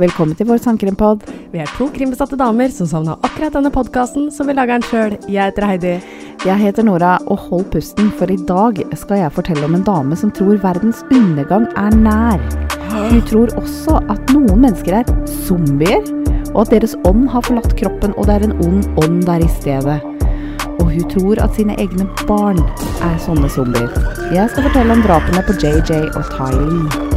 Velkommen til vår sandkrimpod. Vi er to krimbesatte damer som savna akkurat denne podkasten, så vi lager den sjøl. Jeg heter Heidi. Jeg heter Nora, og hold pusten, for i dag skal jeg fortelle om en dame som tror verdens undergang er nær. Hun tror også at noen mennesker er zombier, og at deres ånd har forlatt kroppen, og det er en ond ånd der i stedet. Og hun tror at sine egne barn er sånne zombier. Jeg skal fortelle om drapene på JJ og Tylee.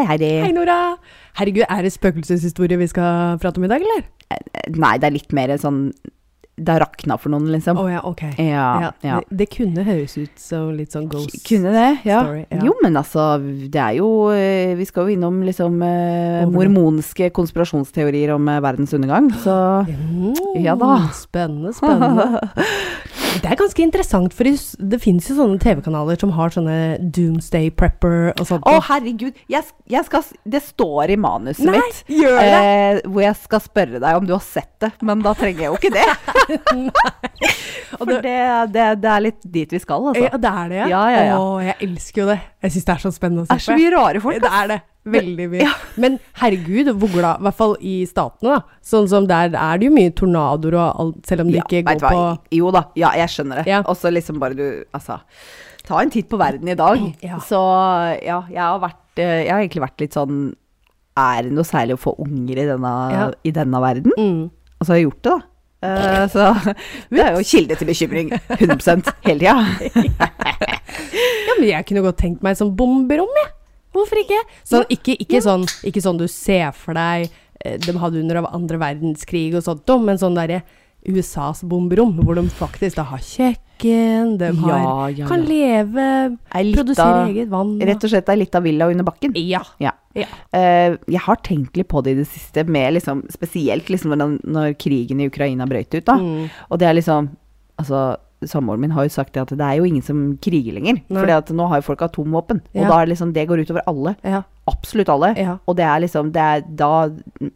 Hei, Heidi. Hei, Nora. Herregud, er det spøkelseshistorie vi skal prate om i dag, eller? Nei, det er litt mer sånn Det rakna for noen, liksom. Oh, ja, ok. Ja, ja. Det, det kunne høres ut som litt sånn ghost Kunne det, ja. story. Ja. Jo, men altså, det er jo eh, Vi skal jo innom liksom eh, mormonske konspirasjonsteorier om eh, verdens undergang, så oh, Ja da. Spennende, spennende. Det er ganske interessant, for det fins jo sånne TV-kanaler som har sånne Doomsday Prepper og sånt. Å, herregud! Jeg, jeg skal, det står i manuset Nei, mitt. Eh, hvor jeg skal spørre deg om du har sett det, men da trenger jeg jo ikke det. For det, det, det er litt dit vi skal, altså. Ja, det er det, ja? Ja, ja. Å, jeg elsker jo det. Jeg syns det er så spennende å Det er så mye rare folk. Det er det. Veldig mye. Men herregud, hvor glad I hvert fall i statene, da. Sånn som der er det jo mye tornadoer og alt, selv om det ikke går på Jo da, ja, jeg skjønner det. Og så liksom bare du Altså, ta en titt på verden i dag. Ja. Så ja, jeg har vært eh, Jeg har egentlig vært litt sånn Er det noe særlig å få unger i denne, Ja. i denne verden? mm. Og så har jeg gjort det, da. Eh, så det er jo kilde til bekymring. 100 hele tida. Ja, men jeg kunne godt tenkt meg sånn bomberom, jeg. Hvorfor ikke? Sånn, ikke, ikke, sånn, ikke sånn du ser for deg eh, de hadde under andre verdenskrig og sånt, men sånn derre USAs bomberom, hvor de faktisk da har kjøkken, de har, Ja, ja, kan leve, produsere av, eget vann. Rett og slett ei lita villa under bakken. Ja. Ja. ja. Eh, jeg har tenkt litt på det i det siste, med liksom, spesielt liksom når, når krigen i Ukraina brøt ut. da. Mm. Og det er liksom Altså, samboeren min har jo sagt at det er jo ingen som kriger lenger. For nå har jo folk atomvåpen. Og Ja. da er liksom Det går utover alle. ja. Absolutt alle. Ja. Og det er liksom det er da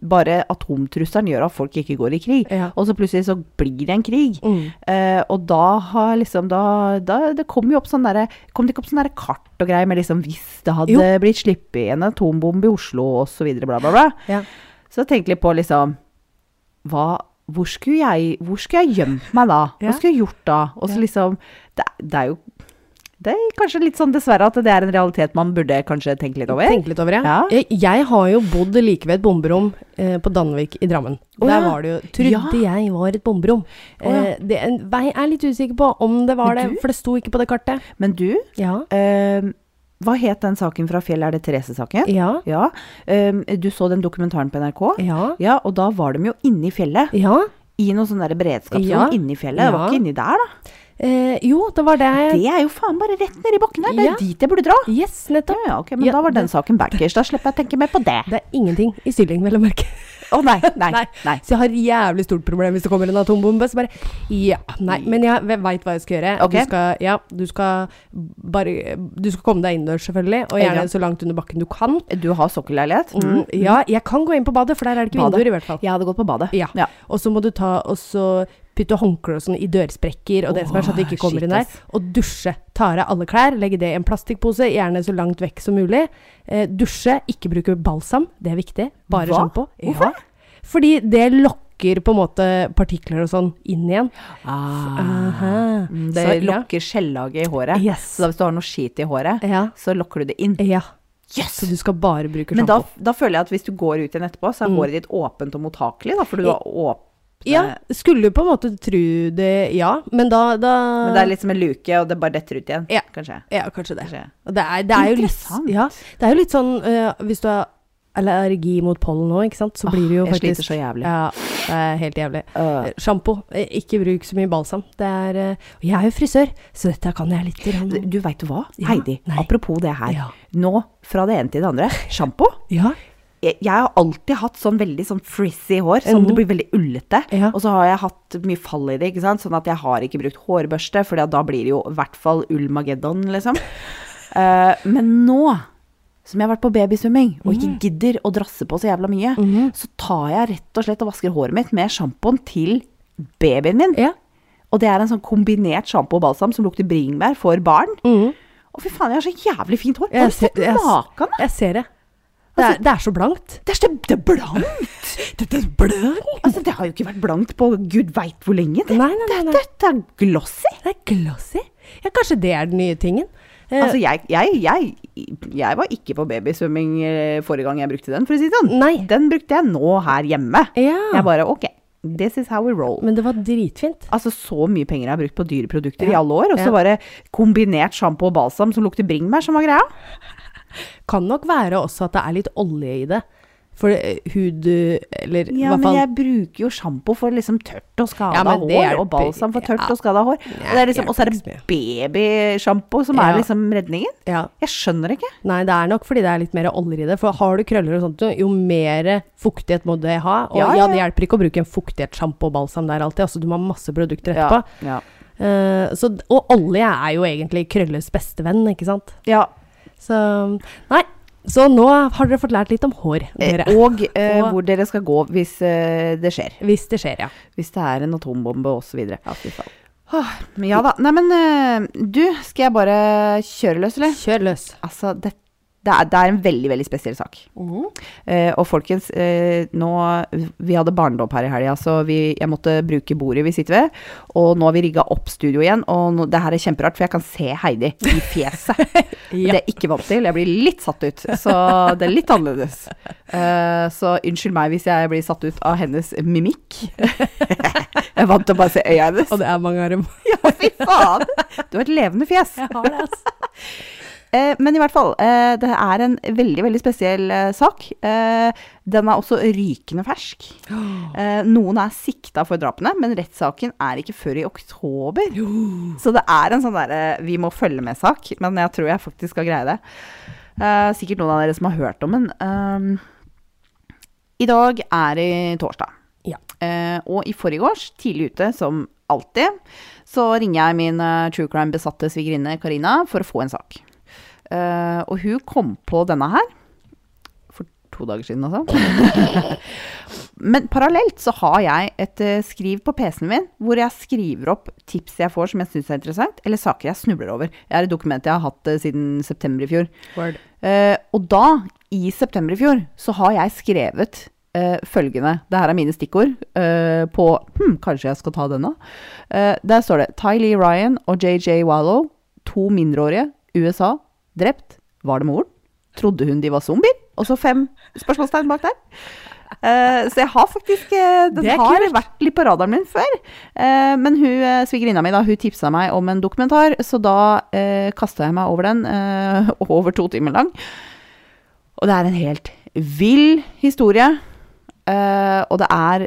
Bare atomtrusselen gjør at folk ikke går i krig. Og så plutselig så blir det en krig. Mm. Uh, og da har liksom da, da Det kom jo opp sånn derre Kom det ikke opp sånn derre kart og greier med liksom Hvis det hadde Jo. blitt sluppet en atombombe i Oslo og så videre, bla, bla, bla. Ja. Så tenkte jeg litt på liksom hva, hvor, skulle jeg, hvor skulle jeg gjemt meg da? Hva skulle jeg gjort da? Og så liksom det, det er jo Det er kanskje litt sånn dessverre at det er en realitet man burde kanskje tenke litt over. Tenke litt over, ja. Ja. Jeg, har jo bodd like ved et bomberom eh, på Danvik i Drammen. Å, Der var det jo Trodde jeg var et bomberom. Oh, ja. eh, det, jeg er litt usikker på om det var det, for det sto ikke på det kartet. Men du, Ja. eh, hva het den saken fra Fjell? Er det Therese-saken? Ja. Ja. Um, du så den dokumentaren på NRK? Ja. Ja, og da var de jo inne i fjellet. ja. I noen sånne der beredskapsrom Ja. inne i fjellet. Det var ikke inni der, da. Eh, jo, det var det. Det er jo faen bare rett nedi bakken der. Det er Ja. dit jeg burde dra. Yes, Ja, nettopp. ja, ok, men Ja, da var den saken backers. Da slipper jeg å tenke mer på det. Det er ingenting i Sylling, vel å merke. Å nei, nei, Nei. Så jeg har jævlig stort problem hvis det kommer en atombombe. Så bare Ja, nei. Men jeg veit hva jeg skal gjøre. Okay. Du skal, ja, du skal bare Du skal komme deg innendørs, selvfølgelig. Og gjerne så langt under bakken du kan. Du har sokkelleilighet? Mm, ja, jeg kan gå inn på badet, for der er det ikke Badet. vinduer, i hvert fall. Jeg hadde gått på badet. Ja. Ja. Og så må du ta og så putte håndklær og sånn i dørsprekker og det som er, så at det ikke kommer inn der. Og dusje. Ta av alle klær, legge det i en plastikkpose, gjerne så langt vekk som mulig. Eh, dusje, ikke bruke balsam, det er viktig. Bare sjampo. Hvorfor? Ja. Fordi det lokker på en måte partikler og sånn inn igjen. Ah. Mm, Det Så, ja. lokker skjellaget i håret. Yes. Så da hvis du har noe skit i håret, Ja. så lokker du det inn. ja. Yes! Så du skal bare bruke Men da, da føler jeg at hvis du går ut igjen etterpå, så er Mm. håret ditt åpent og mottakelig, da, for du har åpne Ja, skulle på en måte tro det, ja. Men da, da Men det er litt som en luke, og det bare detter ut igjen. Ja. Kanskje. Ja, kanskje det. Kanskje. Og det er, det er jo litt. Ja, det er jo litt sånn uh, Hvis du har allergi mot pollen nå, ikke sant, så blir det jo faktisk jeg sliter så jævlig. Ja, det er helt jævlig. Eh, Sjampo. eh, Ikke bruk så mye balsam. Det er eh, Og jeg er jo frisør, så dette kan jeg litt. Du, du veit du hva, Ja, Heidi. nei. Apropos det her. Ja. Nå, fra det ene til det andre. Sjampo. Ja. Jeg, jeg har alltid hatt sånn veldig sånn frizzy hår, sånn Mhm. det blir veldig ullete. Ja. Og så har jeg hatt mye fall i det, ikke sant. Sånn at jeg har ikke brukt hårbørste, for da blir det jo i hvert fall ullmageddon, liksom. Uh, men nå som jeg har vært på babysvømming og ikke gidder å drasse på så jævla mye, Mhm. så tar jeg rett og slett og vasker håret mitt med sjampoen til babyen min. ja. Og det er en sånn kombinert sjampo og balsam som lukter bringebær for barn. Mhm. Å, fy faen, jeg har så jævlig fint hår. Har du sett maken? Jeg ser det. Det er, det er så blankt. Det er så det er blankt! Det er blankt. Altså, det har jo ikke vært blankt på gud veit hvor lenge. Det, Nei, nei, nei. Dette er glossy. Det er glossy. Ja, kanskje det er den nye tingen. Eh, Altså, jeg, jeg, jeg, jeg var ikke på babysvømming eh, forrige gang jeg brukte den, for å si det sånn. Nei. Den brukte jeg nå her hjemme. ja. Jeg bare ok, this is how we roll. Men det var dritfint. Altså så mye penger jeg har brukt på dyre produkter i alle år, og så Ja. bare kombinert sjampo og balsam som lukter bringebær som var greia. Kan nok være også at det er litt olje i det. For hud Eller ja, hva faen Ja, men jeg bruker jo sjampo for liksom tørt og skada Ja, hår, og balsam for tørt ja, og skada hår. Og det er liksom, så er det babysjampo som er liksom redningen. Jeg skjønner ikke. Nei, det er nok fordi det er litt mer oljer i det. For har du krøller og sånt, jo mer fuktighet må det ha. Og Ja, det hjelper ikke å bruke en fuktighetssjampo og balsam der alltid. Altså, du må ha masse produkter etterpå. Ja. Eh, så, og olje er jo egentlig krølles beste venn, ikke sant. ja. Så Nei. Så nå har dere fått lært litt om hår, dere. Eh, Og eh, Og- hvor dere skal gå hvis eh, det skjer. Hvis det skjer, ja. Hvis det er en atombombe osv. ja fy faen. Ja da. Nei, men eh, du, skal jeg bare kjøre løs, eller? Kjør løs. Altså, det, det, er, det er en veldig, veldig spesiell sak. Eh, og folkens, eh, nå Vi hadde barnedåp her i helga, så vi, jeg måtte bruke bordet vi sitter ved. Og nå har vi rigga opp studio igjen, og nå, det her er kjemperart, for jeg kan se Heidi i fjeset. Det er jeg ikke vant til. Jeg blir litt satt ut, så det er litt annerledes. Eh, så unnskyld meg hvis jeg blir satt ut av hennes mimikk. jeg er vant til å bare se øya hennes. Og det er mange armer. Ja, fy faen! Du har et levende fjes. Jeg har det, altså. Eh, men i hvert fall, eh, det er en veldig, veldig spesiell eh, sak. Den er også rykende fersk. Noen er sikta for drapene, men rettssaken er ikke før i oktober. Så det er en sånn derre vi må følge med-sak, men jeg tror jeg faktisk skal greie det. Sikkert noen av dere som har hørt om den. I dag er det torsdag. Ja. Og i forgårs, tidlig ute som alltid, så ringer jeg min true crime-besatte svigerinne Karina for å få en sak. Eh, og hun kom på denne her for to dager siden, altså. Men parallelt så har jeg et uh, skriv på PC-en min hvor jeg skriver opp tips jeg får som jeg syns er interessant, eller saker jeg snubler over. Jeg har et dokument jeg har hatt uh, siden september i fjor. Word. Og da, i september i fjor, så har jeg skrevet Uh, følgende Det her er mine stikkord uh, på hm, Kanskje jeg skal ta denne? Uh, der står det Ty Lee Ryan og JJ Wallow, to mindreårige, USA, drept. Var det moren? Trodde hun de var zombier? Og så fem spørsmålstegn bak der. Uh, så jeg har faktisk uh, Den har kult. vært litt på radaren min før. Uh, men hun, svigerinna mi da, hun tipsa meg om en dokumentar, så da uh, kasta jeg meg over den. over to timer lang. Og det er en helt vill historie. og det er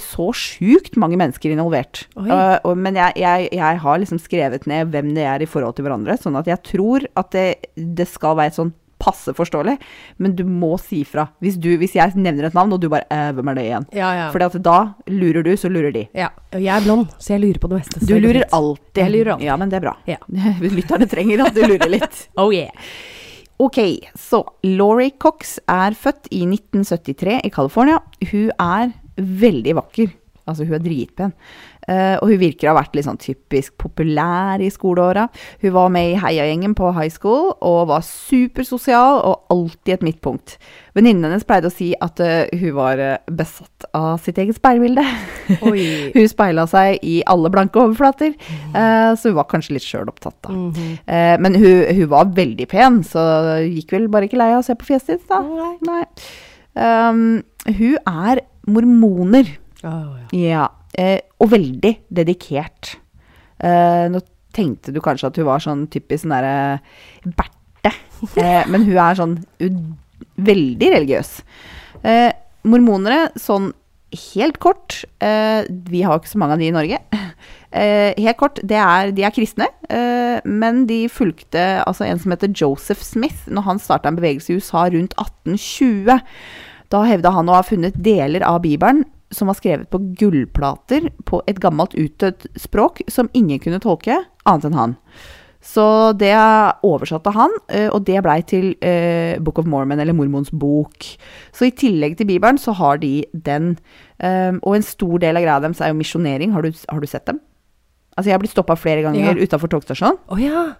så sjukt mange mennesker involvert. Eh, men jeg, jeg, jeg har liksom skrevet ned hvem det er i forhold til hverandre, sånn at jeg tror at det, det skal være sånn passe forståelig, men du må si fra. Hvis, du, hvis jeg nevner et navn, og du bare eh, 'Hvem er det igjen?' Ja, ja. For da lurer du, så lurer de. ja. Og jeg er blond, så jeg lurer på det meste. Du lurer alltid. Jeg lurer alltid. Ja, men det er bra. Ja. Lytterne trenger at du lurer litt. Oh yeah. Ok, så Laurie Cox er født i 1973 i California. Hun er veldig vakker. Altså, hun er dritpen. Uh, og hun virker å ha vært litt sånn typisk populær i skoleåra. Hun var med i heiagjengen på high school og var supersosial og alltid et midtpunkt. Venninnen hennes pleide å si at uh, hun var eh, besatt av sitt eget speilbilde. Hun speila seg i alle blanke overflater, uh, så hun var kanskje litt sjøl opptatt, da. Mhm. Eh, men hun, hun var veldig pen, så gikk vel bare ikke lei av å se på fjeset sitt, da. Nei. Nei. Um, hun er mormoner, Oh, ja. ja, eh, og veldig dedikert. Eh, nå tenkte du kanskje at hun var sånn typisk sånn derre Berthe, eh, men hun er sånn veldig religiøs. Eh, mormonere, sånn helt kort eh, Vi har ikke så mange av de i Norge. Eh, helt kort, det er, de er kristne, eh, men de fulgte altså en som heter Joseph Smith når han starta en bevegelse i USA rundt 1820. Da hevda han å ha funnet deler av Bibelen som var skrevet på gullplater på et gammelt utdødd språk som ingen kunne tolke, annet enn han. Så det oversatte han, eh, og det blei til eh, Book of Mormon, eller Mormons bok. Så i tillegg til Bibelen, så har de den. eh, og en stor del av greia deres er jo misjonering. Har, du- har du sett dem? Altså, jeg har blitt stoppa flere ganger Ja. utafor togstasjonen. Oh, ja.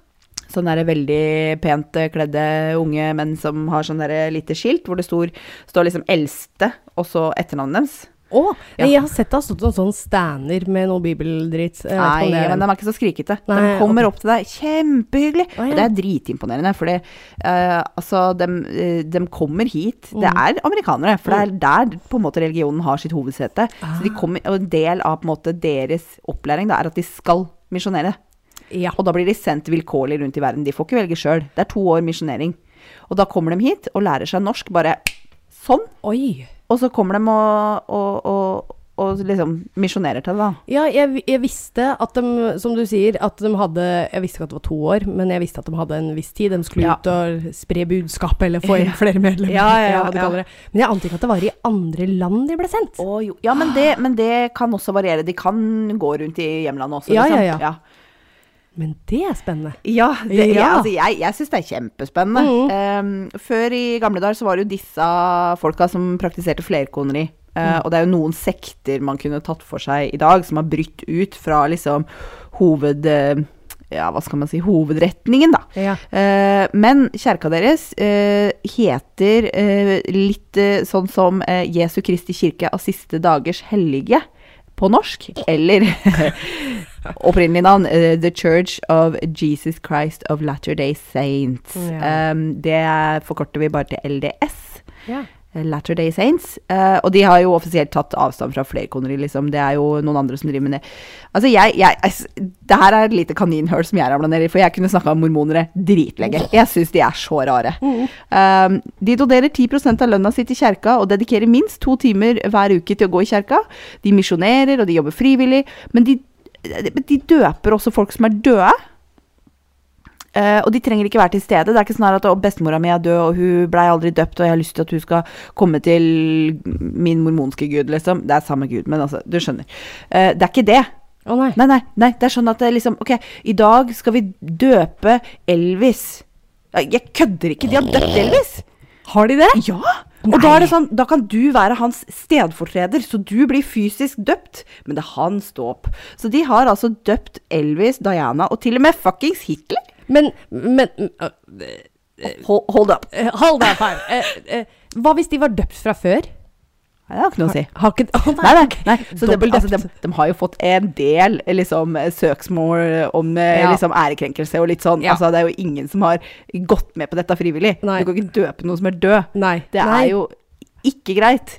Sånne der veldig pent eh, kledde unge menn som har sånn der lite skilt hvor det står, står liksom 'eldste' og så etternavnet deres. Å, Ja. jeg har sett det har stått en sånne stander med noe bibeldritt. Nei, men de er ikke så skrikete. Nei, de kommer okay. opp til deg kjempehyggelig. Oh, ja. Og det er dritimponerende, for uh, altså, de, kommer hit. Det Mm. er amerikanere, for det er der på en måte religionen har sitt hovedsete. Så de Ah. kommer, og en del av på en måte deres opplæring da, er at de skal misjonere. Ja. Og da blir de sendt vilkårlig rundt i verden. De får ikke velge sjøl. Det er to år misjonering. Og da kommer de hit og lærer seg norsk bare sånn. Oi. Og så kommer de og, og, og, og liksom misjonerer til det, da. Ja, jeg, jeg visste at de, som du sier, at de hadde Jeg visste ikke at det var to år, men jeg visste at de hadde en viss tid. De skulle Ja. ut og spre budskapet, eller få inn flere medlemmer. Ja, ja, ja. Men jeg ante ikke at det var i andre land de ble sendt. Å, jo. Ja, men det, men det kan også variere. De kan gå rundt i hjemlandet også. Liksom. ja, ja. ja. Men det er spennende. Ja, det, Ja. ja, altså, jeg, jeg syns det er kjempespennende. Mm. Um, før i gamle dager så var det jo disse folka som praktiserte flerkoneri. Eh, Og det er jo noen sekter man kunne tatt for seg i dag, som har brytt ut fra liksom hoved... Uh, Ja, hva skal man si Hovedretningen, da. Ja. Uh, men kjerka deres uh, heter uh, litt sånn som Jesu Kristi kirke av siste dagers hellige på norsk. Eller opprinnelig navn eh, The Church of Jesus Christ of Latter-day Saints. Ja. Um, det forkorter vi bare til LDS. Ja. Eh, Latter-day Saints. Uh, og de har jo offisielt tatt avstand fra flerkoneri, liksom. Det er jo noen andre som driver med det. Altså, jeg, jeg, jeg Det her er et lite kaninhull som jeg ramla ned i, for jeg kunne snakka om mormonere dritlenge. Jeg syns de er så rare. Um, de donerer 10 av lønna si til kjerka og dedikerer minst to timer hver uke til å gå i kjerka. De misjonerer, og de jobber frivillig. Men de, de døper også folk som er døde. Eh, og de trenger ikke være til stede. Det er ikke sånn at «Å, bestemora mi er død, og hun blei aldri døpt, og jeg har lyst til at hun skal komme til min mormonske gud, liksom. Det er samme gud, men altså, du skjønner. Uh, det er ikke det. Å nei. Nei, nei, nei, det er sånn at det liksom Ok, i dag skal vi døpe Elvis. Jeg kødder ikke, de har døpt Elvis! Har de det? Ja! Og da er det sånn, da kan du være hans stedfortreder, så du blir fysisk døpt, men det er hans dåp. Så de har altså døpt Elvis, Diana og til og med fuckings Hitler. Men, men Hold, hold up. øh, Hold up her. Eh, eh, hva hvis de var døpt fra før? Nei, det har ikke noe å si. Har ikke oh, Nei, nei, nei. Så det, altså, de, de har jo fått en del liksom, søksmål om eh, Ja. liksom, ærekrenkelse og litt sånn. Ja. Altså, det er jo ingen som har gått med på dette frivillig. Du kan ikke døpe noen som er død. Det er jo ikke greit.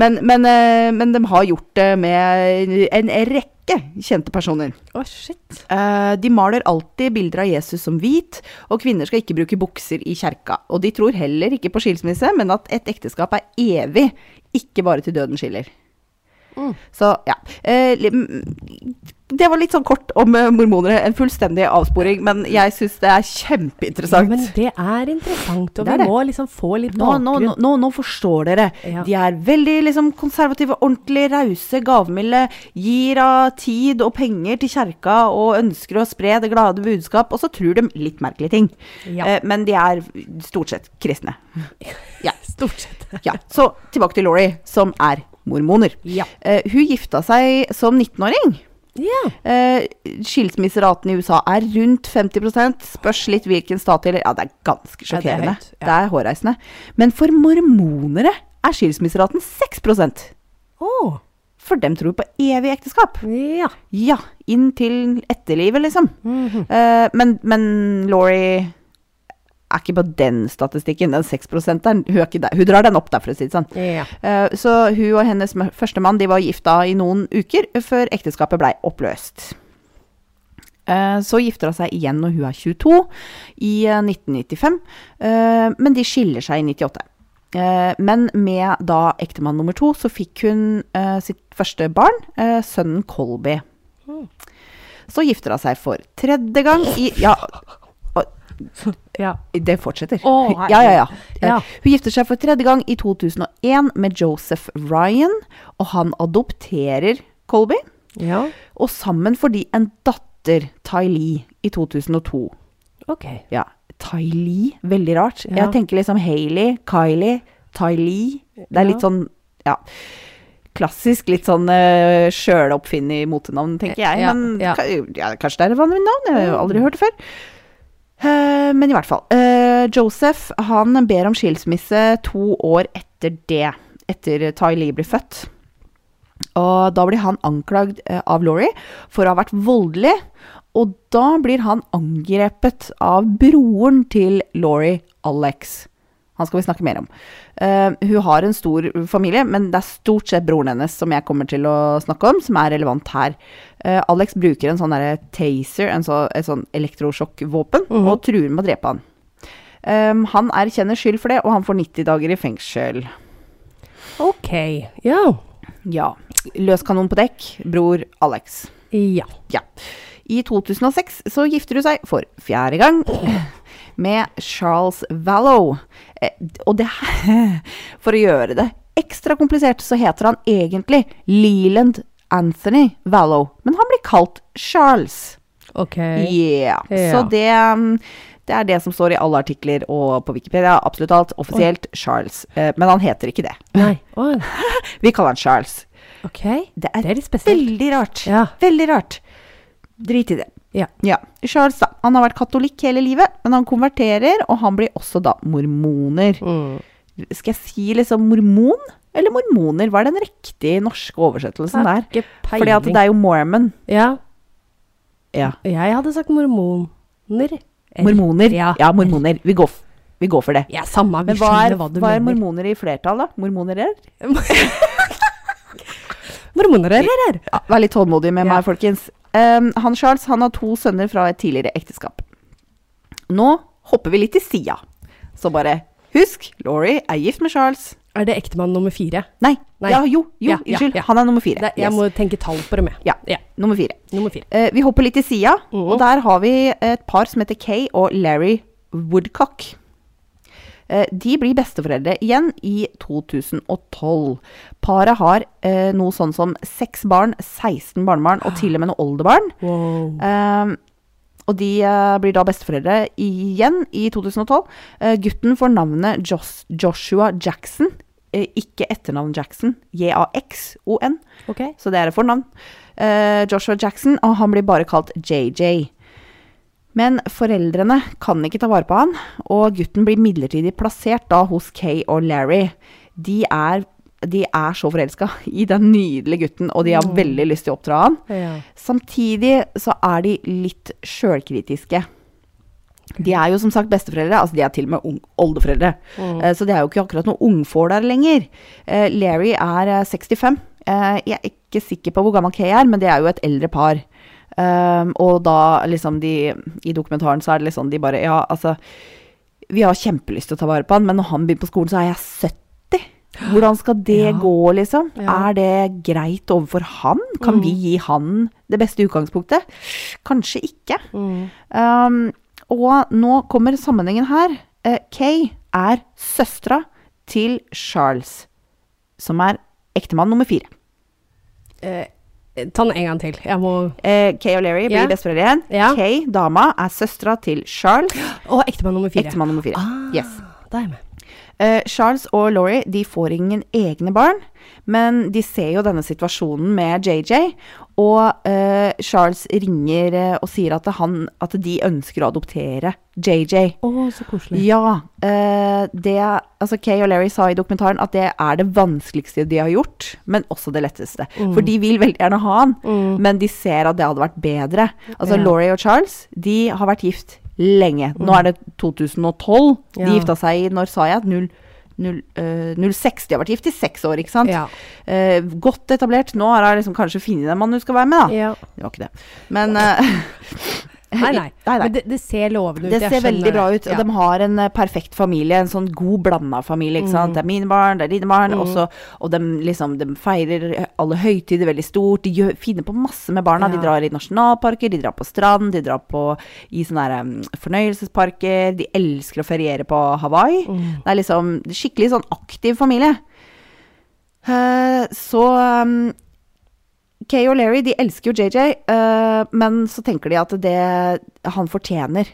Men, men, eh, men de har gjort det med en rekke kjente personer. Oh, shit. Eh, de maler alltid bilder av Jesus som hvit, og kvinner skal ikke bruke bukser i kjerka. Og de tror heller ikke på skilsmisse, men at et ekteskap er evig, ikke bare til døden skiller. Mm. Så ja. Det var litt sånn kort om eh, mormonere. En fullstendig avsporing, men jeg syns det er kjempeinteressant. Ja, Men det er interessant, og Det vi det. må liksom få litt Nå, nå, nå, nå, nå forstår dere. Ja. De er veldig liksom, konservative, ordentlig rause, gavmilde. Gir av tid og penger til kjerka og ønsker å spre det glade budskap. Og så tror de litt merkelige ting. Ja. Eh, men de er stort sett kristne. Ja. Stort sett. ja. Så tilbake til Laurie, som er mormoner. Ja. Eh, hun gifta seg som 19-åring. Ja. Eh, skilsmisseraten i USA er rundt 50 Spørs litt hvilken stat eller Ja, det er ganske Ja, det er sjokkerende. ja. det er hårreisende. Men for mormonere er skilsmisseraten 6% For dem tror på evig ekteskap. Ja. Ja, inn til etterlivet, liksom. Mhm. Eh, men, men Laurie er ikke på den statistikken. Den 6 -eren, hun, hun drar den opp der, for å si det sånn. Ja. Eh, Så hun og hennes førstemann første mann de var gifta i noen uker før ekteskapet blei oppløst. Eh, Så gifter hun seg igjen når hun er 22, i eh, 1995. eh, Men de skiller seg i 98. Eh, Men med da ektemann nummer to så fikk hun sitt første barn, sønnen Colby. Mm. Så gifter hun seg for tredje gang i Ja, ja. det fortsetter. Å, ja, ja, ja. Eh, Hun gifter seg for tredje gang i 2001 med Joseph Ryan, og han adopterer Colby. Ja. Og sammen får de en datter, Ty Lee, i 2002. Ok. Ja, Ty Lee, veldig rart. Jeg tenker liksom Hailey, Kylie, Ty Lee. Det er litt sånn, ja. Klassisk litt sånn uh, sjøloppfunnet motenavn, tenker jeg. Ja, men ja. ka- ja, kanskje det er et vanlig navn? Jeg har aldri hørt det før. Eh, men i hvert fall. eh, Joseph han ber om skilsmisse to år etter det. Etter Ty Lee blir født. Og da blir han anklagd eh, av Laurie for å ha vært voldelig. Og da blir han angrepet av broren til Laurie, Alex. Han skal vi snakke mer om. Uh, hun har en stor familie, men det er stort sett broren hennes som jeg kommer til å snakke om, som er relevant her. Uh, Alex bruker en sånn taser, en så, et sånn elektrosjokkvåpen, og truer med å drepe han. Um, han erkjenner skyld for det, og han får 90 dager i fengsel. Ok. Ja. Ja. Løs kanon på dekk, bror Alex. Ja. Ja. I 2006 så gifter hun seg for fjerde gang med Charles Vallow. Eh, Og det her For å gjøre det ekstra komplisert, så heter han egentlig Leland Anthony Vallow. Men han blir kalt Charles. Ok. Yeah. Ja. Så det, um, det er det som står i alle artikler og på Wikipedia. Absolutt alt. Offisielt Charles. Eh, Men han heter ikke det. Nei. Oh. Vi kaller han Charles. ok. Det er, Det er litt spesielt. veldig rart. Ja. Veldig rart. Drit i det. Ja. Ja. Charles da, han har vært katolikk hele livet, men han konverterer, og han blir også da mormoner. Mm. Skal jeg si liksom mormon eller mormoner? Hva er den riktige norske oversettelsen der? Fordi at det er jo mormon. Ja. Ja. Jeg hadde sagt mormoner. Mormoner. Ja. Ja, mormoner. Vi går, vi går for det. Ja, samme. Vi Men hva er, hva hva er mormoner i flertall, da? Mormoner er? Mormoner, er Ja, vær litt tålmodig med meg, folkens. Um, han Charles han har to sønner fra et tidligere ekteskap. Nå hopper vi litt til sida. Så bare husk, Laurie er gift med Charles. Er det ektemann nummer fire? Nei, Nei. ja, jo, jo, Ja, unnskyld. ja. Han er nummer fire. Det, jeg Yes. må tenke tall på det med. Ja, Ja, nummer fire. nummer fire. Uh, vi hopper litt til sida, mm. og der har vi et par som heter Kay og Larry Woodcock. Eh, de blir besteforeldre igjen i 2012. Paret har eh, noe sånn som seks barn, 16 barnebarn og til og med noen oldebarn. Wow. Eh, og de eh, blir da besteforeldre igjen i 2012. Eh, gutten får navnet Jos Joshua Jackson, ikke etternavn Jackson. J-A-X-O-N. Okay. Så det er et fornavn. Eh, Joshua Jackson, og han blir bare kalt JJ. Men foreldrene kan ikke ta vare på han, og gutten blir midlertidig plassert da hos Kay og Larry. De er, de er så forelska i den nydelige gutten, og de har veldig lyst til å oppdra han. Ja. Samtidig så er de litt sjølkritiske. De er jo som sagt besteforeldre, altså de er til og med oldeforeldre. Mm. Så det er jo ikke akkurat noen ungfår der lenger. Eh, Larry er eh, 65. Eh, Jeg er ikke sikker på hvor gammel Kay er, men det er jo et eldre par. Um, og da liksom de I dokumentaren så er det liksom de bare Ja, altså Vi har kjempelyst til å ta vare på han, men når han begynner på skolen, så er jeg 70. Hvordan skal det Ja. gå, liksom? Ja. Er det greit overfor han? Kan vi gi han det beste utgangspunktet? Kanskje ikke. Mm. Um, og nå kommer sammenhengen her. Uh, Kay er søstera til Charles, som er ektemann nummer fire. Eh, ta den en gang til. Jeg må Eh, Kay og Larry blir Ja. besteforeldre igjen. Ja. Kay, dama, er søstera til Charles, Og ektemann nummer fire. ektemann nummer fire. Ah, Yes. Da er jeg med. Eh, Charles og Laurie de får ingen egne barn, men de ser jo denne situasjonen med JJ. Og eh, Charles ringer eh, og sier at, han, at de ønsker å adoptere JJ. Å, så koselig. Ja. eh, det Altså Kay og Larry sa i dokumentaren at det er det vanskeligste de har gjort, men også det letteste. For de vil veldig gjerne ha han, men de ser at det hadde vært bedre. Altså Ja. Laurie og Charles de har vært gift lenge. Nå er det 2012. De Ja. gifta seg i Når sa jeg? 0, 0, uh, 06. De har vært gift i seks år, ikke sant? Ja. Uh, godt etablert. Nå har hun liksom kanskje funnet den mannen hun skal være med, da. ja. Det var ikke det. Men eh, Nei, nei. Nei, nei. Men det, det ser lovende ut. Det ser veldig bra ut. Og de har en eh, perfekt familie, en sånn god blanda familie. ikke sant? Det er mine barn, det er dine barn. Mm. også, og de, liksom, de feirer alle høytider veldig stort. De gjør, finner på masse med barna. De drar i nasjonalparker, de drar på strand, de drar på i sånne her, um, fornøyelsesparker. De elsker å feriere på Hawaii. Mm. Det er liksom skikkelig sånn aktiv familie. Uh, så um, Kay og Larry de elsker jo JJ, uh, men så tenker de at det han fortjener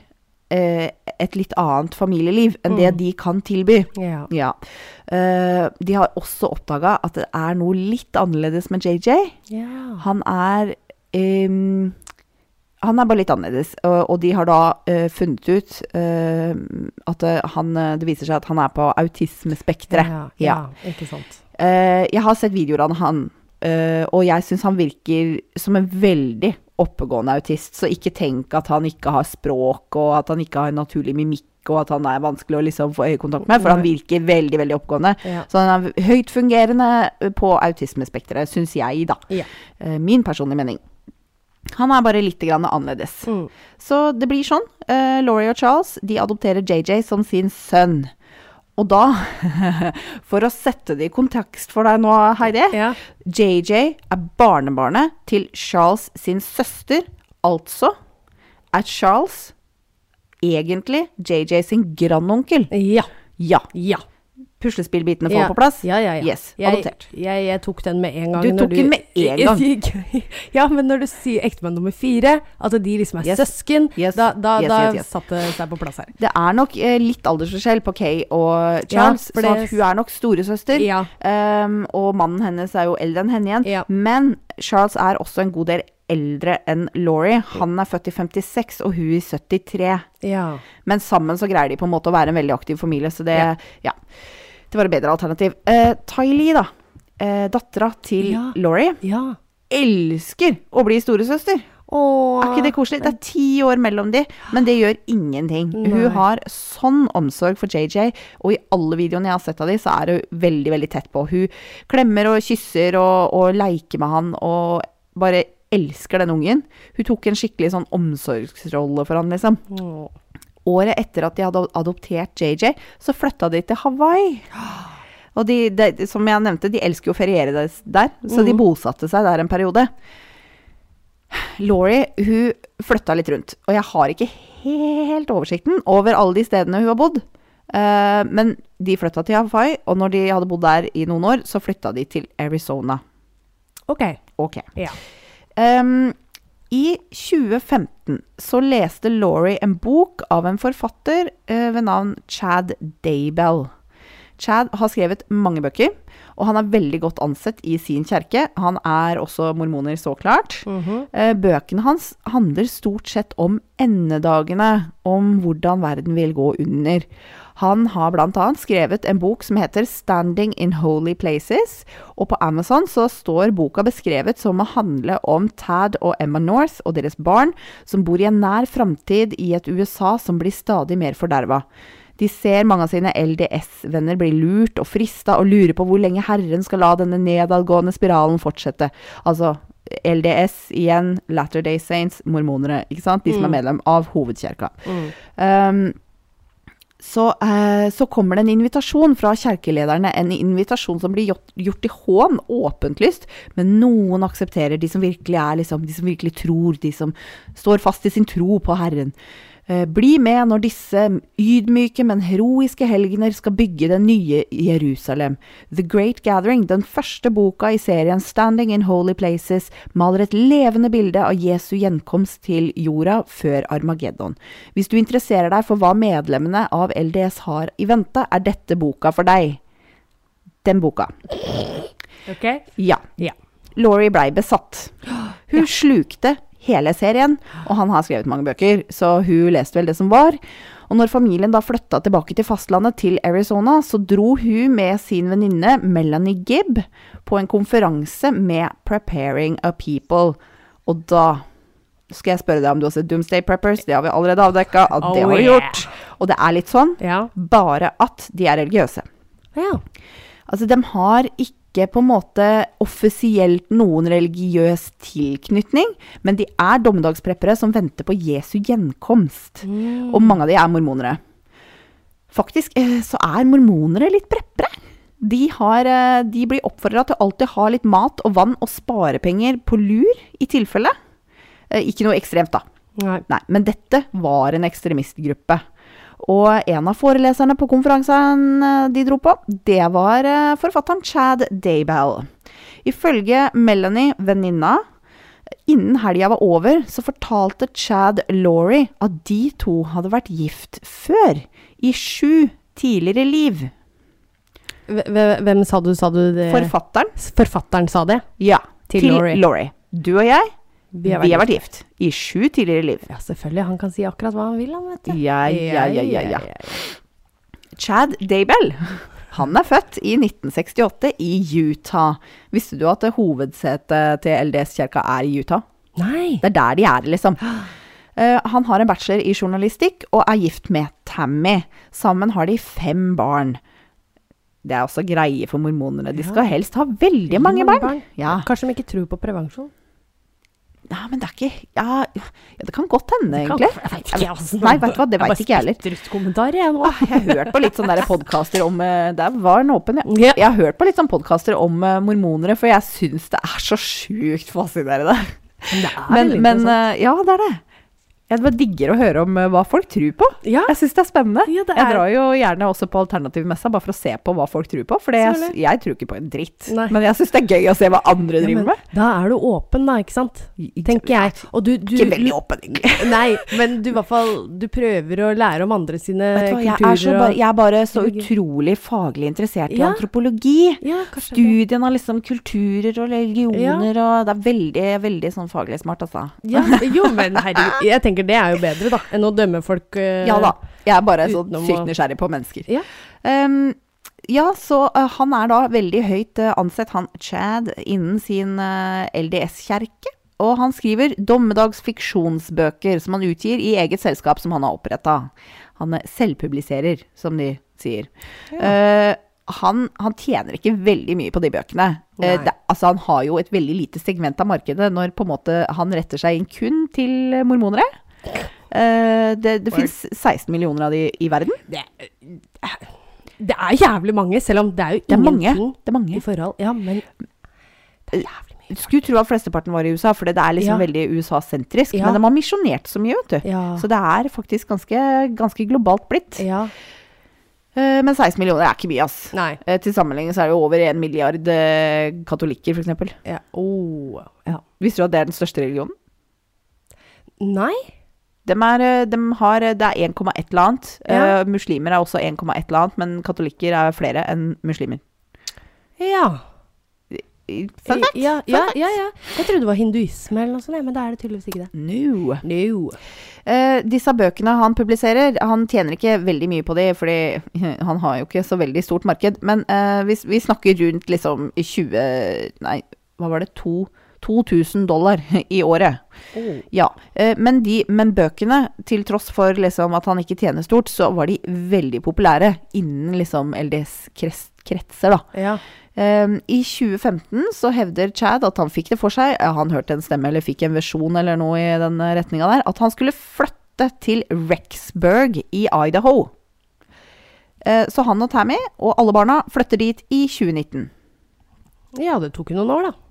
uh, et litt annet familieliv enn det de kan tilby. Ja. Ja. Uh, de har også oppdaga at det er noe litt annerledes med JJ. ja. Han er um, Han er bare litt annerledes, og, og de har da uh, funnet ut uh, at eh, han eh, Det viser seg at han er på autismespekteret. Ja, Ja. ja, ikke sant. Uh, jeg har sett videoer av han, eh, og jeg syns han virker som en veldig oppegående autist. Så ikke tenk at han ikke har språk, og at han ikke har en naturlig mimikk, og at han er vanskelig å liksom få øyekontakt med, for han virker veldig, veldig oppegående. Ja. Så han er høyt fungerende på autismespekteret, syns jeg, da. Ja. Eh, min personlige mening. Han er bare litt grann annerledes. Mm. Så det blir sånn. Uh, Laurie og Charles de adopterer JJ som sin sønn. Og da, for å sette det i kontekst for deg nå, Heidi Ja. JJ er barnebarnet til Charles sin søster. Altså er Charles egentlig JJ sin grandonkel. Ja. Ja. Ja. Puslespillbitene får ja. på plass? Ja, ja, ja. Yes, jeg, adoptert. Jeg, jeg tok den med en gang. Du tok den med en gang. ja, men når du sier ektemann nummer fire, at de liksom er Yes. søsken, Yes. da, da, da satte det seg på plass her. Det er nok eh, litt aldersforskjell på Kay og Charles, så det- hun er nok storesøster. Ja. Um, og mannen hennes er jo eldre enn henne igjen. Ja. Men Charles er også en god del eldre enn Laurie. Han er født i 56, og hun i 73. Ja. Men sammen så greier de på en måte å være en veldig aktiv familie, så det, Ja. ja. det var et bedre alternativ. Uh, Ty Lee, da. Uh, Dattera til. Laurie. Ja. Elsker å bli storesøster! Åh. Er ikke det koselig? Det er ti år mellom de, men det gjør ingenting. Nei. Hun har sånn omsorg for JJ, og i alle videoene jeg har sett av de, så er hun veldig, veldig tett på. Hun klemmer og kysser og, og leker med han, og bare elsker den ungen. Hun tok en skikkelig sånn omsorgsrolle for han, liksom. Åh. Året etter at de hadde adoptert JJ, så flytta de til Hawaii. Og de, de, som jeg nevnte, de elsker jo å feriere der, så de bosatte seg der en periode. Laurie hun flytta litt rundt, og jeg har ikke helt oversikten over alle de stedene hun har bodd. Eh, men de flytta til Hawaii, og når de hadde bodd der i noen år, så flytta de til Arizona. Ok. Ok. Ja. Um, I 2015 så leste Laurie en bok av en forfatter uh, ved navn Chad Daybell. Chad har skrevet mange bøker, og han er veldig godt ansett i sin kjerke. Han er også mormoner, så klart. Mm -hmm. Bøkene hans handler stort sett om endedagene, om hvordan verden vil gå under. Han har bl.a. skrevet en bok som heter 'Standing in Holy Places', og på Amazon så står boka beskrevet som å handle om Tad og Emma North og deres barn, som bor i en nær framtid i et USA som blir stadig mer forderva. De ser mange av sine LDS-venner bli lurt og frista, og lurer på hvor lenge Herren skal la denne nedadgående spiralen fortsette. Altså LDS igjen, Latter Day Saints, mormonere, ikke sant? De som er medlem av hovedkirka. Mm. Um, så, eh, så kommer det en invitasjon fra kjerkelederne, en invitasjon som blir gjort, gjort i hån, åpentlyst, men noen aksepterer, de som virkelig er liksom, de som virkelig tror, de som står fast i sin tro på Herren. Eh, bli med når disse ydmyke, men heroiske helgener skal bygge det nye Jerusalem. The Great Gathering, den første boka i serien Standing in Holy Places, maler et levende bilde av Jesu gjenkomst til jorda før Armageddon. Hvis du interesserer deg for hva medlemmene av LDS har i vente, er dette boka for deg. Den boka. Ok. Ja. Ja. Laurie blei besatt. Hun slukte hele serien, og han har skrevet mange bøker, så hun leste vel det som var. Og når familien da flytta tilbake til fastlandet, til Arizona, så dro hun med sin venninne Melanie Gibb på en konferanse med Preparing a People. Og da skal jeg spørre deg om du har sett Doomsday Preppers. Det har vi allerede avdekka at det Oh, har du gjort. Og det er litt sånn, bare at de er religiøse. Ja. Altså, de har ikke på en måte offisielt noen religiøs tilknytning, men de er dommedagspreppere som venter på Jesu gjenkomst. Og mange av de er mormonere. Faktisk eh, så er mormonere litt preppere. De, har, eh, de blir oppfordra til alltid ha litt mat og vann og sparepenger på lur, i tilfelle. Eh, Ikke noe ekstremt, da. Nei. Nei, men dette var en ekstremistgruppe. Og en av foreleserne på konferansen eh, de dro på, det var eh, forfatteren Chad Daybell. Ifølge Melanie, venninna, Innen helga var over, så fortalte Chad Laurie at de to hadde vært gift før, i sju tidligere liv. Hve- hve- Hvem sa du, sa du det? Forfatteren? Forfatteren sa det? Ja. Til Laurie. Du og jeg, Vi har vi har vært vært gift i sju tidligere liv. Ja, selvfølgelig. Han kan si akkurat hva han vil, han, vet du. Ja, ja, ja, ja, ja. Chad Daybell. Han er født i 1968 i Utah. Visste du at hovedsetet til LDS-kirka er i Utah? Nei. Det er der de er, liksom. Uh, han har en bachelor i journalistikk og er gift med Tammy. Sammen har de fem barn. Det er også greie for mormonere. De skal helst ha veldig mange barn. Ja. Kanskje de ikke tror på prevensjon? Ja, men det er ikke Ja, ja det kan godt hende, egentlig. Jeg vet ikke, altså. Nei, vet du hva, det vet ikke jeg heller. Ut kommentarer, jeg nå. Ah, Jeg har hørt på litt sånne podkaster om eh, Der var den åpen, ja. Jeg har hørt på litt sånne podkaster om uh, mormonere, for jeg syns det er så sjukt fascinerende. Men det er Men, men eh, ja, det er det. Jeg bare digger å høre om eh, hva folk tror på. Ja. Jeg syns det er spennende. Ja, det Jeg er- drar jo gjerne også på alternativmessa bare for å se på hva folk tror på. For jeg, jeg tror ikke på en dritt. Nei. Men jeg syns det er gøy å se hva andre Ja, driver men med. Da er du åpen, da, ikke sant? Tenker jeg. Og du, du Ikke veldig åpen, egentlig. Nei, men du i hvert fall Du prøver å lære om andre sine hva, kulturer jeg, er bare, jeg er bare så utrolig faglig interessert i Ja. antropologi. Ja. Studien av liksom kulturer og religioner og Det er veldig, veldig sånn faglig smart, altså. Ja, jo, men herregud. Jeg tenker det er jo bedre, da, enn å dømme folk uh, Ja da. Jeg er bare så utenom sykt nysgjerrig på mennesker. Ja. Um, ja, så uh, han er da veldig høyt uh, ansett, han Chad, innen sin uh, LDS-kjerke. Og han skriver dommedagsfiksjonsbøker som han utgir i eget selskap som han har oppretta. Han selvpubliserer, som de sier. Uh, han, han tjener ikke veldig mye på de bøkene. Det, altså, han har jo et veldig lite segment av markedet når på en måte han retter seg inn kun til mormonere. Uh, det det fins 16 millioner av de i verden. Det, det er jævlig mange, selv om det er jo Det er mange. Det i forhold. Ja, men det er jævlig mye. Skulle tro at flesteparten var i USA, for det er liksom Ja. veldig USA-sentrisk. Ja. Men de har misjonert så mye, vet du. Ja. Så det er faktisk ganske, ganske globalt blitt. ja. Eh, men 16 millioner er ikke mye, ass. Nei. Eh, til sammenligning så er det jo over 1 milliard eh, katolikker, f.eks. Ja. Oh, ja. Visste du at det er den største religionen? Nei? De er, de har, eh, det er 1,1 eller annet. Ja. Eh, muslimer er også 1,1 eller annet, men katolikker er flere enn muslimer. Ja. Fun fact! Ja, ja, ja, ja. Jeg trodde det var hinduisme eller noe sånt, men da er det tydeligvis ikke det. No. No. Uh, disse bøkene han publiserer, han tjener ikke veldig mye på de, fordi han har jo ikke så veldig stort marked. Men uh, vi, vi snakker rundt liksom i 20 Nei, hva var det? To, 2000 dollar i året. Oh. Ja. Eh, men, de, men bøkene, til tross for liksom at han ikke tjener stort, så var de veldig populære innen liksom LDS-kretser. Ja. Um, I 2015 så hevder Chad at han fikk det for seg, han hørte en stemme eller fikk en visjon eller noe i den retninga der, at han skulle flytte til Rexburg i Idaho. Uh, så han og Tammy og alle barna flytter dit i 2019. ja, det tok jo noen år, da.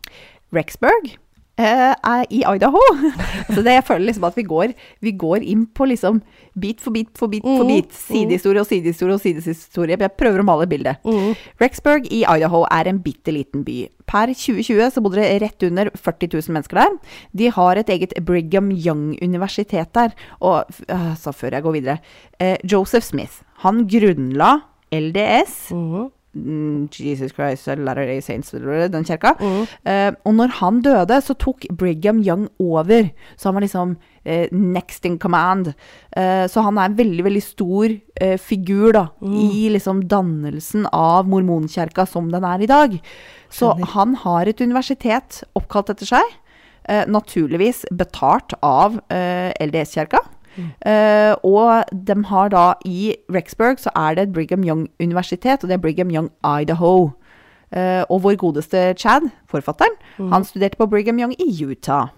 Rexburg eh, er i Idaho. så det, jeg føler liksom at vi går, vi går inn på liksom bit for bit for bit for Mhm, bit. Sidehistorie og sidehistorie og sidehistorie. Jeg prøver å male bildet. Mm. Rexburg i Idaho er en bitte liten by. Per 2020 så bodde det rett under 40 000 mennesker der. De har et eget Brigham Young-universitet der. Og øh, så før jeg går videre eh, Joseph Smith, han grunnla LDS, mm, Jesus Christ, Latter-day Saints, den kirka. Mm. Eh, og når han døde, så tok Brigham Young over. Så han var liksom eh, next in command. Eh, så han er en veldig, veldig stor eh, figur da, i liksom dannelsen av mormonkirka som den er i dag. Så Skjønner. han har et universitet oppkalt etter seg. Eh, naturligvis betalt av eh, Eh, og de har da i Rexburg så er det et Brigham Young-universitet, og det er Brigham Young Idaho. Uh, og vår godeste Chad, forfatteren, han studerte på Brigham Young i Utah.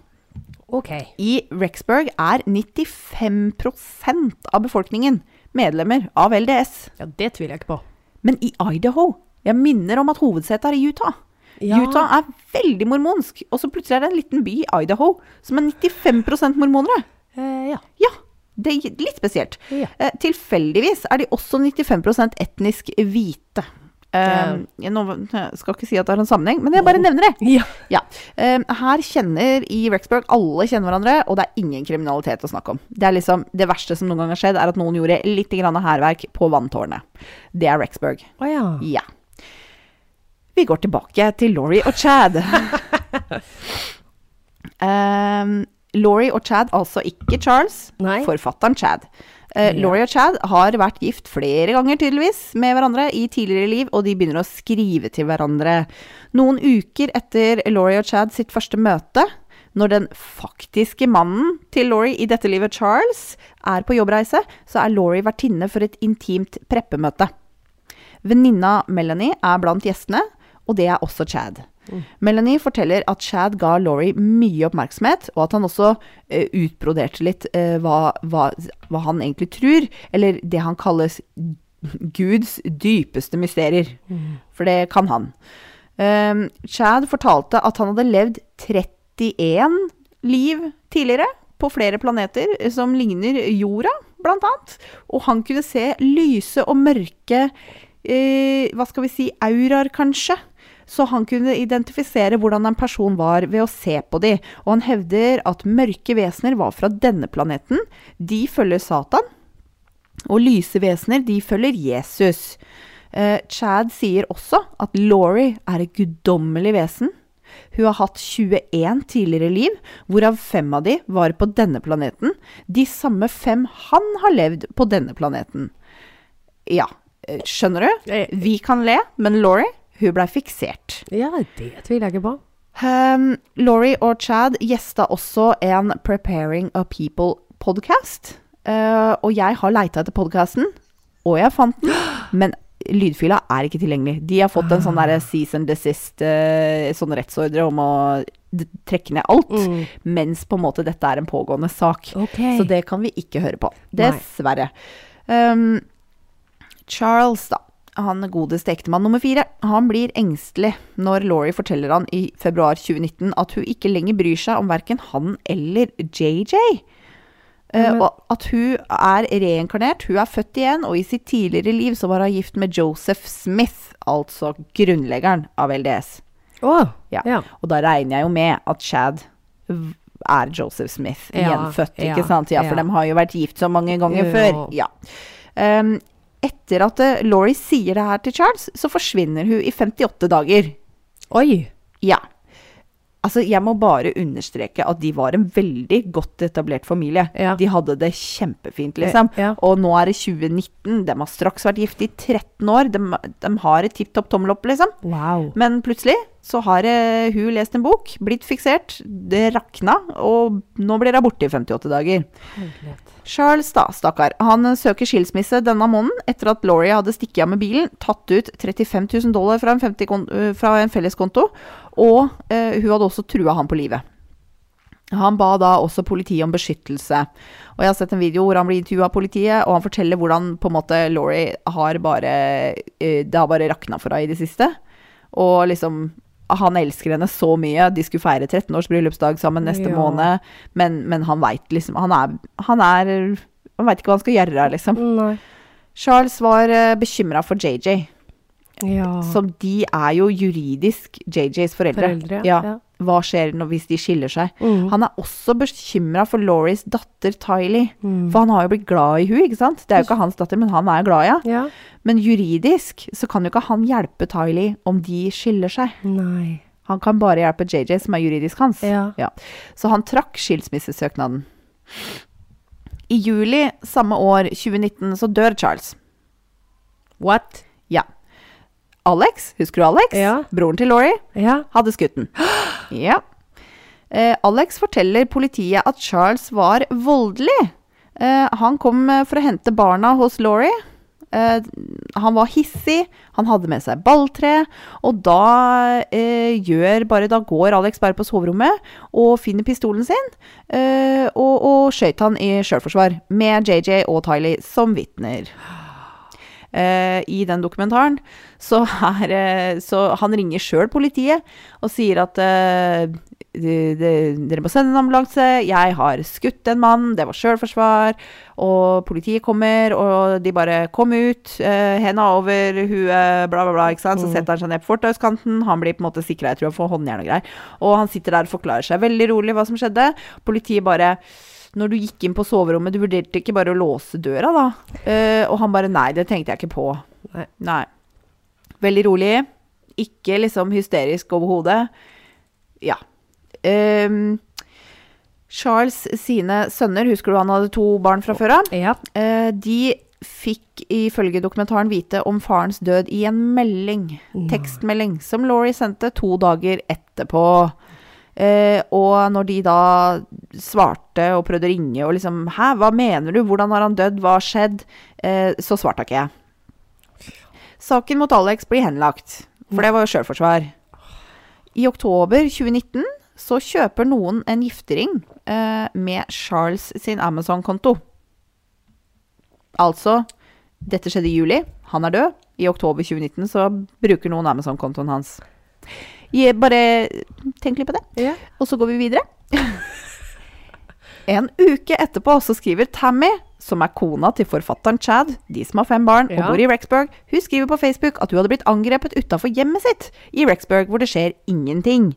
Ok. I Rexburg er 95% av befolkningen medlemmer av LDS. Ja, det tviler jeg ikke på. Men i Idaho Jeg minner om at hovedsetet er i Utah. Ja. Utah er veldig mormonsk, og så plutselig er det en liten by i Idaho som er 95 mormonere. Eh, ja. Ja, det er litt spesielt. Ja. Eh, tilfeldigvis er de også 95% etnisk hvite. Eh, jeg nå, skal ikke si at det har en sammenheng, men jeg bare nevner det. Ja. Ja. Eh, her kjenner i Rexburg alle kjenner hverandre, og det er ingen kriminalitet å snakke om. Det er liksom det verste som noen gang har skjedd, er at noen gjorde litt hærverk på vanntårnet. Det er Rexburg. Oh, ja. Ja. Vi går tilbake til Laurie og Chad. um, Laurie og Chad, altså ikke Charles, Nei. forfatteren Chad. Uh, Laurie og Chad har vært gift flere ganger tydeligvis med hverandre i tidligere liv, og de begynner å skrive til hverandre. Noen uker etter Laurie og Chad sitt første møte, når den faktiske mannen til Laurie i dette livet, Charles, er på jobbreise, så er Laurie vertinne for et intimt preppemøte. Venninna Melanie er blant gjestene, og det er også Chad. Melanie forteller at Chad ga Laurie mye oppmerksomhet, og at han også eh, utbroderte litt eh, hva, hva, hva han egentlig tror, eller det han kalles Guds dypeste mysterier. For det kan han. Um, Chad fortalte at han hadde levd 31 liv tidligere på flere planeter som ligner jorda, blant annet. Og han kunne se lyse og mørke eh, Hva skal vi si auraer, kanskje. Så han kunne identifisere hvordan en person var ved å se på de. Og han hevder at mørke vesener var fra denne planeten. De følger Satan. Og lyse vesener, de følger Jesus. Eh, Chad sier også at Laurie er et guddommelig vesen. Hun har hatt 21 tidligere liv, hvorav fem av de var på denne planeten. De samme fem han har levd på denne planeten. Ja, eh, skjønner du? Eh, Vi kan le, men Laurie, hun blei fiksert. Ja, det tviler jeg ikke på. Um, Laurie og Chad gjesta også en Preparing a People-podkast. Uh, og jeg har leita etter podkasten, og jeg fant den. Men lydfila er ikke tilgjengelig. De har fått en sånn derre season desist, uh, sånn rettsordre om å trekke ned alt. Mm. Mens på en måte dette er en pågående sak. Okay. Så det kan vi ikke høre på. Dessverre. Um, Charles, da. Han godeste ektemann nummer fire. Han blir engstelig når Laurie forteller han i februar 2019 at hun ikke lenger bryr seg om verken han eller JJ. Eh, Men- og at hun er reinkarnert. Hun er født igjen, og i sitt tidligere liv så var hun gift med Joseph Smith, altså grunnleggeren av LDS. Oh, Ja. ja. Og da regner jeg jo med at Chad er Joseph Smith Ja, gjenfødt, ikke sant? Ja, for de har jo vært gift så mange ganger før. Ja. Um, etter at eh, Laurie sier det her til Charles, så forsvinner hun i 58 dager. Oi. Ja. Altså, jeg må bare understreke at de var en veldig godt etablert familie. Ja. De hadde det kjempefint, liksom. Ja. Og nå er det 2019, de har straks vært gift i 13 år. De, de har et tipp topp tommel opp, liksom. Wow. Men plutselig så har eh, hun lest en bok, blitt fiksert, det rakna, og nå blir hun borte i 58 dager. Herlighet. Charles, da, stakkar, han eh, søker skilsmisse denne måneden etter at Laurie hadde stikket av med bilen, tatt ut 35 000 dollar fra en, 50 øh, fra en felleskonto, og eh, hun hadde også trua han på livet. Han ba da også politiet om beskyttelse. Og jeg har sett en video hvor han blir intervjua av politiet, og han forteller hvordan på en måte Laurie har bare eh, Det har bare rakna for henne i det siste. Og liksom Han elsker henne så mye. De skulle feire 13 års bryllupsdag sammen neste Ja. måned, men, men han veit liksom Han er Han, er, han veit ikke hva han skal gjøre, liksom. Nei. Charles var uh, bekymra for JJ, Ja. som de er jo juridisk JJs foreldre. Foreldre, ja. ja. Hva skjer hvis de skiller seg? Mm. Han er også bekymra for Lauries datter Tylee. Mm. For han har jo blitt glad i hun, ikke sant? Det er jo ikke hans datter, men han er glad i henne. Ja. Men juridisk så kan jo ikke han hjelpe Tylee om de skiller seg. Nei. Han kan bare hjelpe JJ, som er juridisk hans. Ja. Så han trakk skilsmissesøknaden. I juli samme år, 2019, så dør Charles. What? Alex, husker du Alex? Ja. Broren til Laurie, Ja. hadde skutt den. Ja. Eh, Alex forteller politiet at Charles var voldelig. Eh, han kom eh, for å hente barna hos Laurie. Eh, han var hissig, han hadde med seg balltre, og da eh, gjør bare Da går Alex bare på soverommet og finner pistolen sin, eh, og, og skøyt han i sjølforsvar, med JJ og Tylee som vitner. Eh, I den dokumentaren så er eh, Så han ringer sjøl politiet og sier at eh, dere må sende en ambulanse. Jeg har skutt en mann. Det var sjølforsvar. Og politiet kommer, og de bare Kom ut. Uh, henda over huet, bla, bla, bla. ikke sant? Så Mm. setter han seg ned på fortauskanten. Han blir på en måte sikra, jeg tror han får håndjern og greier. Og han sitter der og forklarer seg veldig rolig hva som skjedde. Politiet bare når du gikk inn på soverommet, du vurderte ikke bare å låse døra, da? Uh, og han bare Nei, det tenkte jeg ikke på. Nei. Veldig rolig. Ikke liksom hysterisk overhodet. Ja. Ehm, Charles sine sønner, husker du han hadde to barn fra før av? Ja. Eh, de fikk ifølge dokumentaren vite om farens død i en melding, tekstmelding, som Laurie sendte to dager etterpå. Eh, og når de da svarte og prøvde å ringe og liksom Hæ, hva mener du? Hvordan har han dødd? Hva har skjedd? Eh, så svarte ikke jeg. Saken mot Alex blir henlagt, for det var jo sjølforsvar. I oktober 2019 så kjøper noen en giftering eh, med Charles sin Amazon-konto. Altså, dette skjedde i juli. Han er død. I oktober 2019 så bruker noen Amazon-kontoen hans. Jeg bare tenk litt på det. Ja. Og så går vi videre. en uke etterpå så skriver Tammy, som er kona til forfatteren Chad, de som har fem barn og bor i Rexburg, hun skriver på Facebook at hun hadde blitt angrepet utafor hjemmet sitt i Rexburg, hvor det skjer ingenting.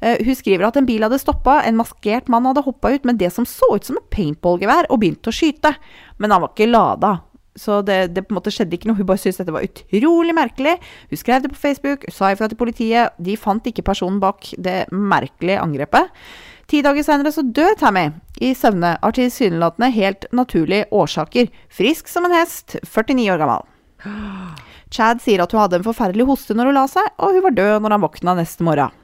Eh, hun skriver at en bil hadde stoppa, en maskert mann hadde hoppa ut med det som så ut som et paintballgevær, og begynt å skyte. Men han var ikke lada. Så det, det på en måte skjedde ikke noe. Hun bare syntes dette var utrolig merkelig. Hun skrev det på Facebook, sa ifra til politiet. De fant ikke personen bak det merkelige angrepet. Ti dager seinere så dør Tammy i søvne av tilsynelatende helt naturlige årsaker. Frisk som en hest, 49 år gammel. Chad sier at hun hadde en forferdelig hoste når hun la seg, og hun var død når han våkna neste morgen.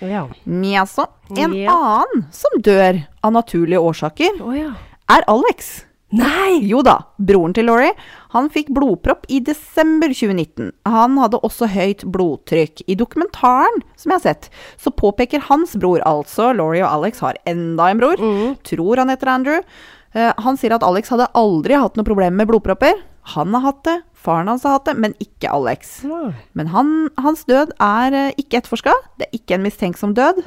Ja. Jaså. En Ja. annen som dør av naturlige årsaker, oh, ja. er Alex. Nei! Jo da, broren til Laurie. Han fikk blodpropp i desember 2019. Han hadde også høyt blodtrykk. I dokumentaren som jeg har sett, så påpeker hans bror, altså Laurie og Alex har enda en bror, tror han heter Andrew. Uh, han sier at Alex hadde aldri hatt noe problem med blodpropper. Han har hatt det, faren hans har hatt det, men ikke Alex. Nei. Men han, hans død er eh, ikke etterforska. Det er ikke en mistenksom død.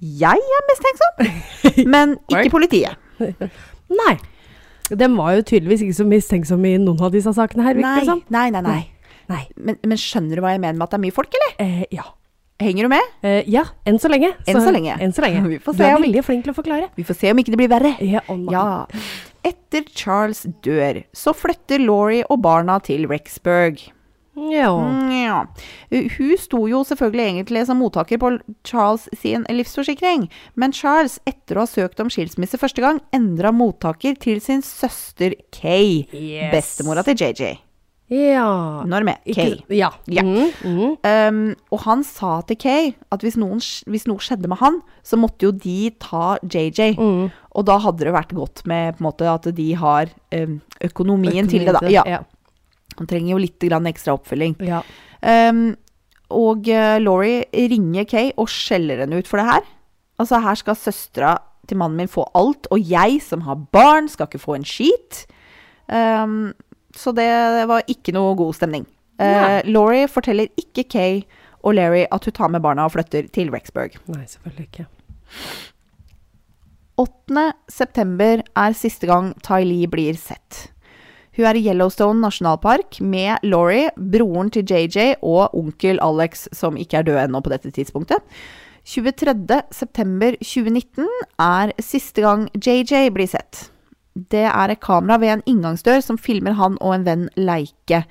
Jeg er mistenksom, men ikke politiet. Nei. Den var jo tydeligvis ikke så mistenksom i noen av disse sakene her, Nei, det nei, nei. nei. Nei. Men, men skjønner du hva jeg mener med at det er mye folk, eller? Eh, ja. Henger du med? Eh, ja, enn så lenge. Enn så lenge. Enn så lenge. Vi får du se er om- veldig flink til å forklare. Vi får se om ikke det blir verre. Ja, oh. Ja. Etter Charles dør, så flytter Laurie og barna til Rexburg. Ja. Ja. Hun sto jo selvfølgelig egentlig som mottaker på Charles sin livsforsikring, men Charles, etter å ha søkt om skilsmisse første gang, endra mottaker til sin søster Kay. Yes. Bestemora til JJ. Ja. Når med Kay. Ja. Ja. Mm, mm. Um, og han sa til Kay at hvis, noen, hvis noe skjedde med han, så måtte jo de ta JJ. Mm. Og da hadde det vært godt med på måte, at de har um, økonomien til det. da. Ja, Ja. Han trenger jo litt grann ekstra oppfølging. ja. Um, og uh, Laurie ringer Kay og skjeller henne ut for det her. Altså, her skal søstera til mannen min få alt, og jeg som har barn, skal ikke få en skit. Um, så det var ikke noe god stemning. Uh, Laurie forteller ikke Kay og Larry at hun tar med barna og flytter til Rexburg. Nei, selvfølgelig ikke. 8. september er siste gang Ty Lee blir sett. Hun er i Yellowstone nasjonalpark med Laurie, broren til JJ og onkel Alex, som ikke er død ennå på dette tidspunktet. 23. september 2019 er siste gang JJ blir sett. Det er et kamera ved en inngangsdør som filmer han og en venn leike.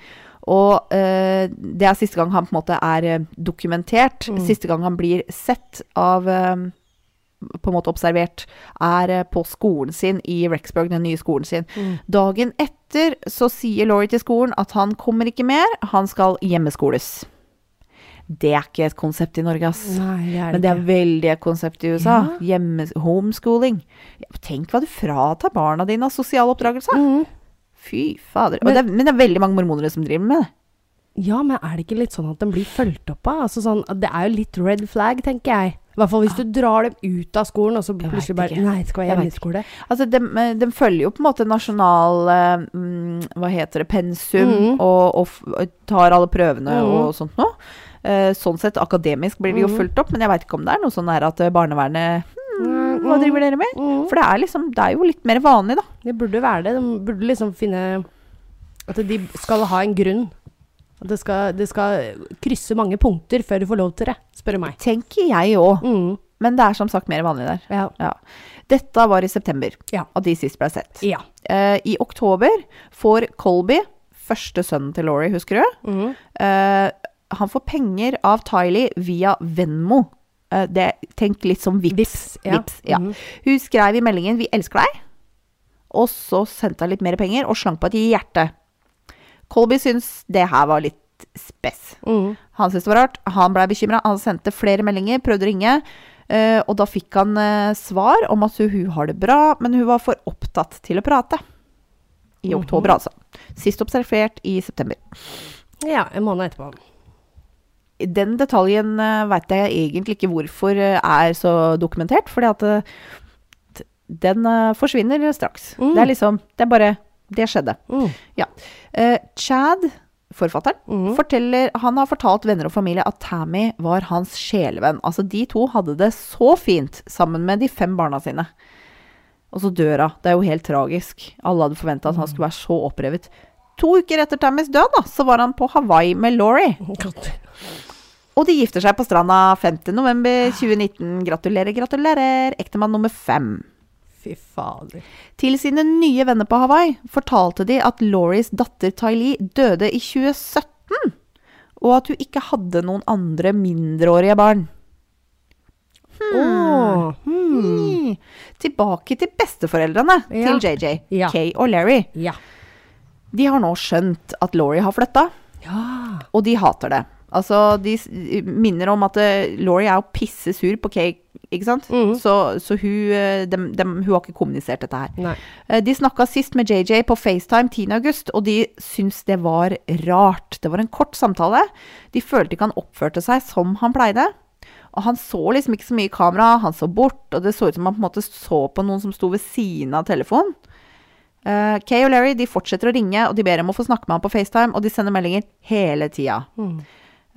Og eh, det er siste gang han på en måte er dokumentert. dokumentert. Siste gang han blir sett av eh, på en måte observert, er eh, på skolen sin i Rexburg, den nye skolen sin. Dagen etter så sier Laurie til skolen at han kommer ikke mer, han skal hjemmeskoles. Det er ikke et konsept i Norge, ass. Nei, det Men det er veldig et konsept i USA. Hjemme, homeschooling. Tenk hva du fratar barna dine av sosial oppdragelse. Mm. Fy fader. Og det er, men det er veldig mange mormonere som driver med det. Ja, men er det ikke litt sånn at den blir fulgt opp av? Altså sånn, det er jo litt red flag, tenker jeg. I hvert fall hvis du drar dem ut av skolen, og så plutselig bare. Nei, det skal være hjemmeskole. Altså, de, de følger jo på en måte nasjonal eh, mm, Hva heter det Pensum, mm. og, og, tar alle prøvene mm. og sånt noe. Eh, sånn sett, akademisk blir det jo Mhm. fulgt opp, men jeg veit ikke om det er noe sånn her at eh, barnevernet hmm, Hva driver dere med? Mm. For det er liksom Det er jo litt mer vanlig, da. Det burde være det. De burde liksom finne At de skal ha en grunn. At det skal, det skal krysse mange punkter før du får lov til det, spør du meg. Tenker jeg òg. Mm. Men det er som sagt mer vanlig der. Ja. Ja. Dette var i september, Ja. at de sist ble sett. ja. Eh, I oktober får Colby, første sønnen til Laurie, husker du? Mm. Eh, han får penger av Tylee via Venmo. Eh, det, tenk litt som Vips. Vips, ja. Vips, ja. Mhm. Hun skrev i meldingen 'Vi elsker deg', og så sendte hun litt mer penger og slang på et hjerte. Colby syns det her var litt spess. Mm. Han syntes det var rart. Han blei bekymra. Han sendte flere meldinger, prøvde å ringe. eh, og da fikk han eh, svar om at hun, har det bra, men hun var for opptatt til å prate. I Mhm. oktober, altså. Sist observert i september. ja, en måned etterpå. Den detaljen uh, veit jeg egentlig ikke hvorfor eh, er så dokumentert, fordi at eh, den eh, forsvinner straks. Mm. Det er liksom Det er bare Det skjedde. Mm. Eh, Chad, forfatteren, Mm. forteller Han har fortalt venner og familie at Tammy var hans sjelevenn. Altså, de to hadde det så fint sammen med de fem barna sine. Og så dør hun. Det er jo helt tragisk. Alle hadde forventa at han skulle være så opprevet. To uker etter Tammys død, da, så var han på Hawaii med Laurie. Godt. Og de gifter seg på stranda 5.11.2019. Gratulerer, gratulerer. Ektemann nummer fem. Fy fader. Til sine nye venner på Hawaii fortalte de at Lauries datter Tylee døde i 2017, og at hun ikke hadde noen andre mindreårige barn. Hmm. Hmm. Tilbake til besteforeldrene Ja. til JJ, Ja. Kay og Larry. Ja. De har nå skjønt at Laurie har flytta, Ja. og de hater det. Altså, de minner om at eh, Laurie er jo pisse sur på Kate, ikke sant? Mm. Så, så hun, eh, dem, dem, hun har ikke kommunisert dette her. Nei. Eh, De snakka sist med JJ på FaceTime 10. august, og de syntes det var rart. Det var en kort samtale. De følte ikke han oppførte seg som han pleide. Og han så liksom ikke så mye i kamera, han så bort, og det så ut som han på en måte så på noen som sto ved siden av telefonen. Uh, Kay og Larry de fortsetter å ringe, og de ber om å få snakke med ham på FaceTime, og de sender meldinger hele tida. Mm.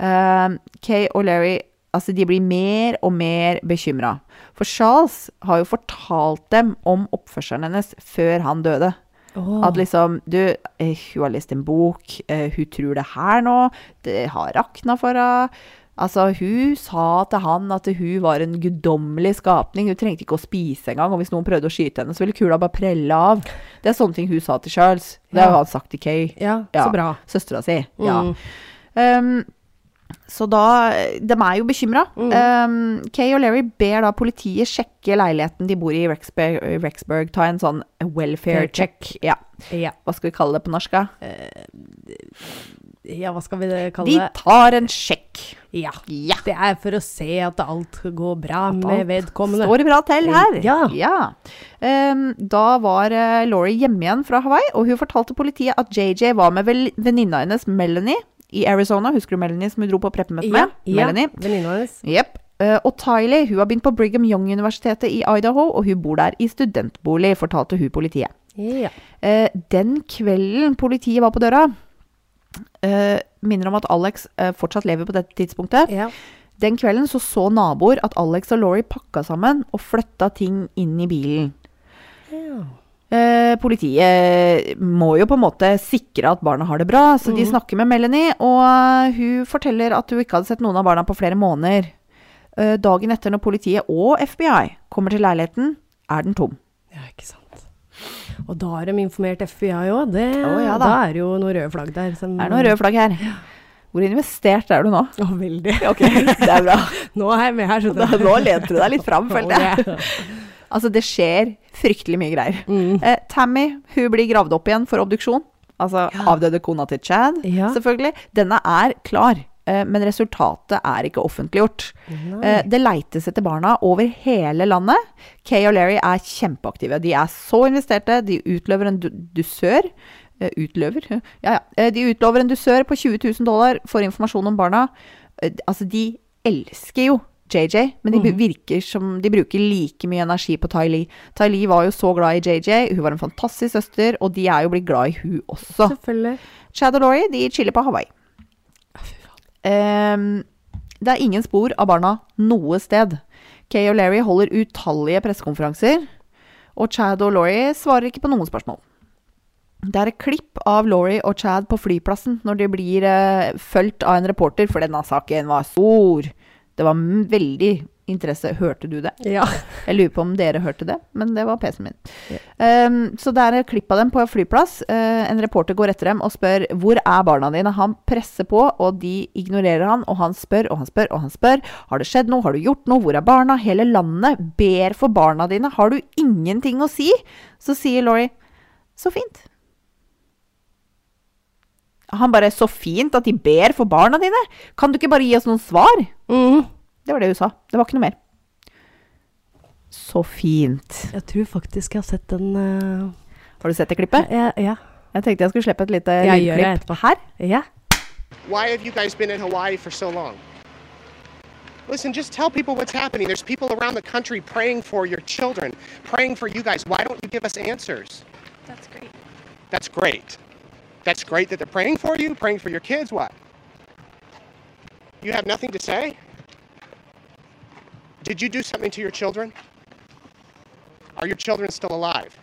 Eh, Kay og Larry altså de blir mer og mer bekymra. For Charles har jo fortalt dem om oppførselen hennes før han døde. Oh. At liksom Du, eh, hun har lest en bok, eh, hun tror det her nå, det har rakna for henne. Altså, hun sa til han at hun var en guddommelig skapning. Hun trengte ikke å spise engang, og hvis noen prøvde å skyte henne, så ville kula bare prelle av. Det er sånne ting hun sa til Charles. Det har Ja. han sagt til Kay, Ja, Ja. så bra. søstera si. Ja. Mm. Um, så da De er jo bekymra. Mm. Um, Kay og Larry ber da politiet sjekke leiligheten de bor i i Rexburg, Rexburg ta en sånn welfare check. check. Ja. Ja. Hva skal vi kalle det på norsk? da? ja, hva skal vi kalle det De tar en sjekk. Ja. Ja. Det er for å se at alt går bra At med alt vedkommende. Står det bra til her? Ja. Um, da var uh, Laurie hjemme igjen fra Hawaii, og hun fortalte politiet at JJ var med venninna hennes Melanie i Arizona. Husker du Melanie som hun dro på preppemøte Ja, med? ja. Venninna hennes. Yep. Eh, og Tylee hun har begynt på Brigham Young-universitetet i Idaho, og hun bor der i studentbolig, fortalte hun politiet. Ja. Eh, den kvelden politiet var på døra eh, Minner om at Alex fortsatt lever på dette tidspunktet. ja. Den kvelden så, så naboer at Alex og Laurie pakka sammen og flytta ting inn i bilen. ja. Eh, politiet må jo på en måte sikre at barna har det bra, så de Mhm. snakker med Melanie, og eh, hun forteller at hun ikke hadde sett noen av barna på flere måneder. Eh, dagen etter når politiet og FBI kommer til leiligheten, er den tom. Ja, ikke sant. Og da har de informert FBI òg. Oh, ja da. da er det jo noen røde flagg der. Som, Det er noen røde flagg her. Hvor investert er du nå? Å, veldig. Ok, det er bra. Nå er jeg med her, Da, nå lente du deg litt fram, følte jeg. Altså, det skjer fryktelig mye greier. Mm. Eh, Tammy hun blir gravd opp igjen for obduksjon. Altså avdøde kona til Chad, Ja. selvfølgelig. Denne er klar, eh, men resultatet er ikke offentliggjort. Eh, det leites etter barna over hele landet. Kay og Larry er kjempeaktive. De er så investerte. De utløver en du dusør. Eh, utløver? Ja, ja. Eh, de utlover en dusør på 20 000 dollar for informasjon om barna. Eh, altså, de elsker jo JJ, men de Mhm. virker som de bruker like mye energi på Tai Lee. Tai Lee var jo så glad i JJ, hun var en fantastisk søster, og de er jo blitt glad i hun også. Selvfølgelig. Chad og Laurie de chiller på Hawaii. Um, Det er ingen spor av barna noe sted. Kay og Larry holder utallige pressekonferanser, og Chad og Laurie svarer ikke på noen spørsmål. Det er et klipp av Laurie og Chad på flyplassen når de blir uh, fulgt av en reporter, for denne saken var stor. Det var veldig interesse. Hørte du det? Ja. Jeg lurer på om dere hørte det, men det var PC-en min. Um, så det er klipp av dem på flyplass. Uh, en reporter går etter dem og spør hvor er barna dine. Han presser på, og de ignorerer han. Og han spør og han spør og han spør. Har det skjedd noe? Har du gjort noe? Hvor er barna? Hele landet ber for barna dine. Har du ingenting å si? Så sier Laurie så fint. Han bare så fint at de ber for barna dine. Kan du ikke bare gi oss noen svar? Mm. Det var det hun sa. Det var ikke noe mer. Så fint. Jeg tror faktisk jeg har sett den uh... Har du sett det klippet? ja, ja. Jeg tenkte jeg skulle slippe et lite Jeg gjør det lydklipp etterpå. her. ja. Why have you guys been in Hawaii for so long? Listen, just tell people what's happening. There's people around the country praying for your children, praying for you guys. Why don't you give us answers? That's great. That's great. That's great that they're praying for you, praying for your kids. What? You have nothing to say? Did you do something to your children? Are your children still alive?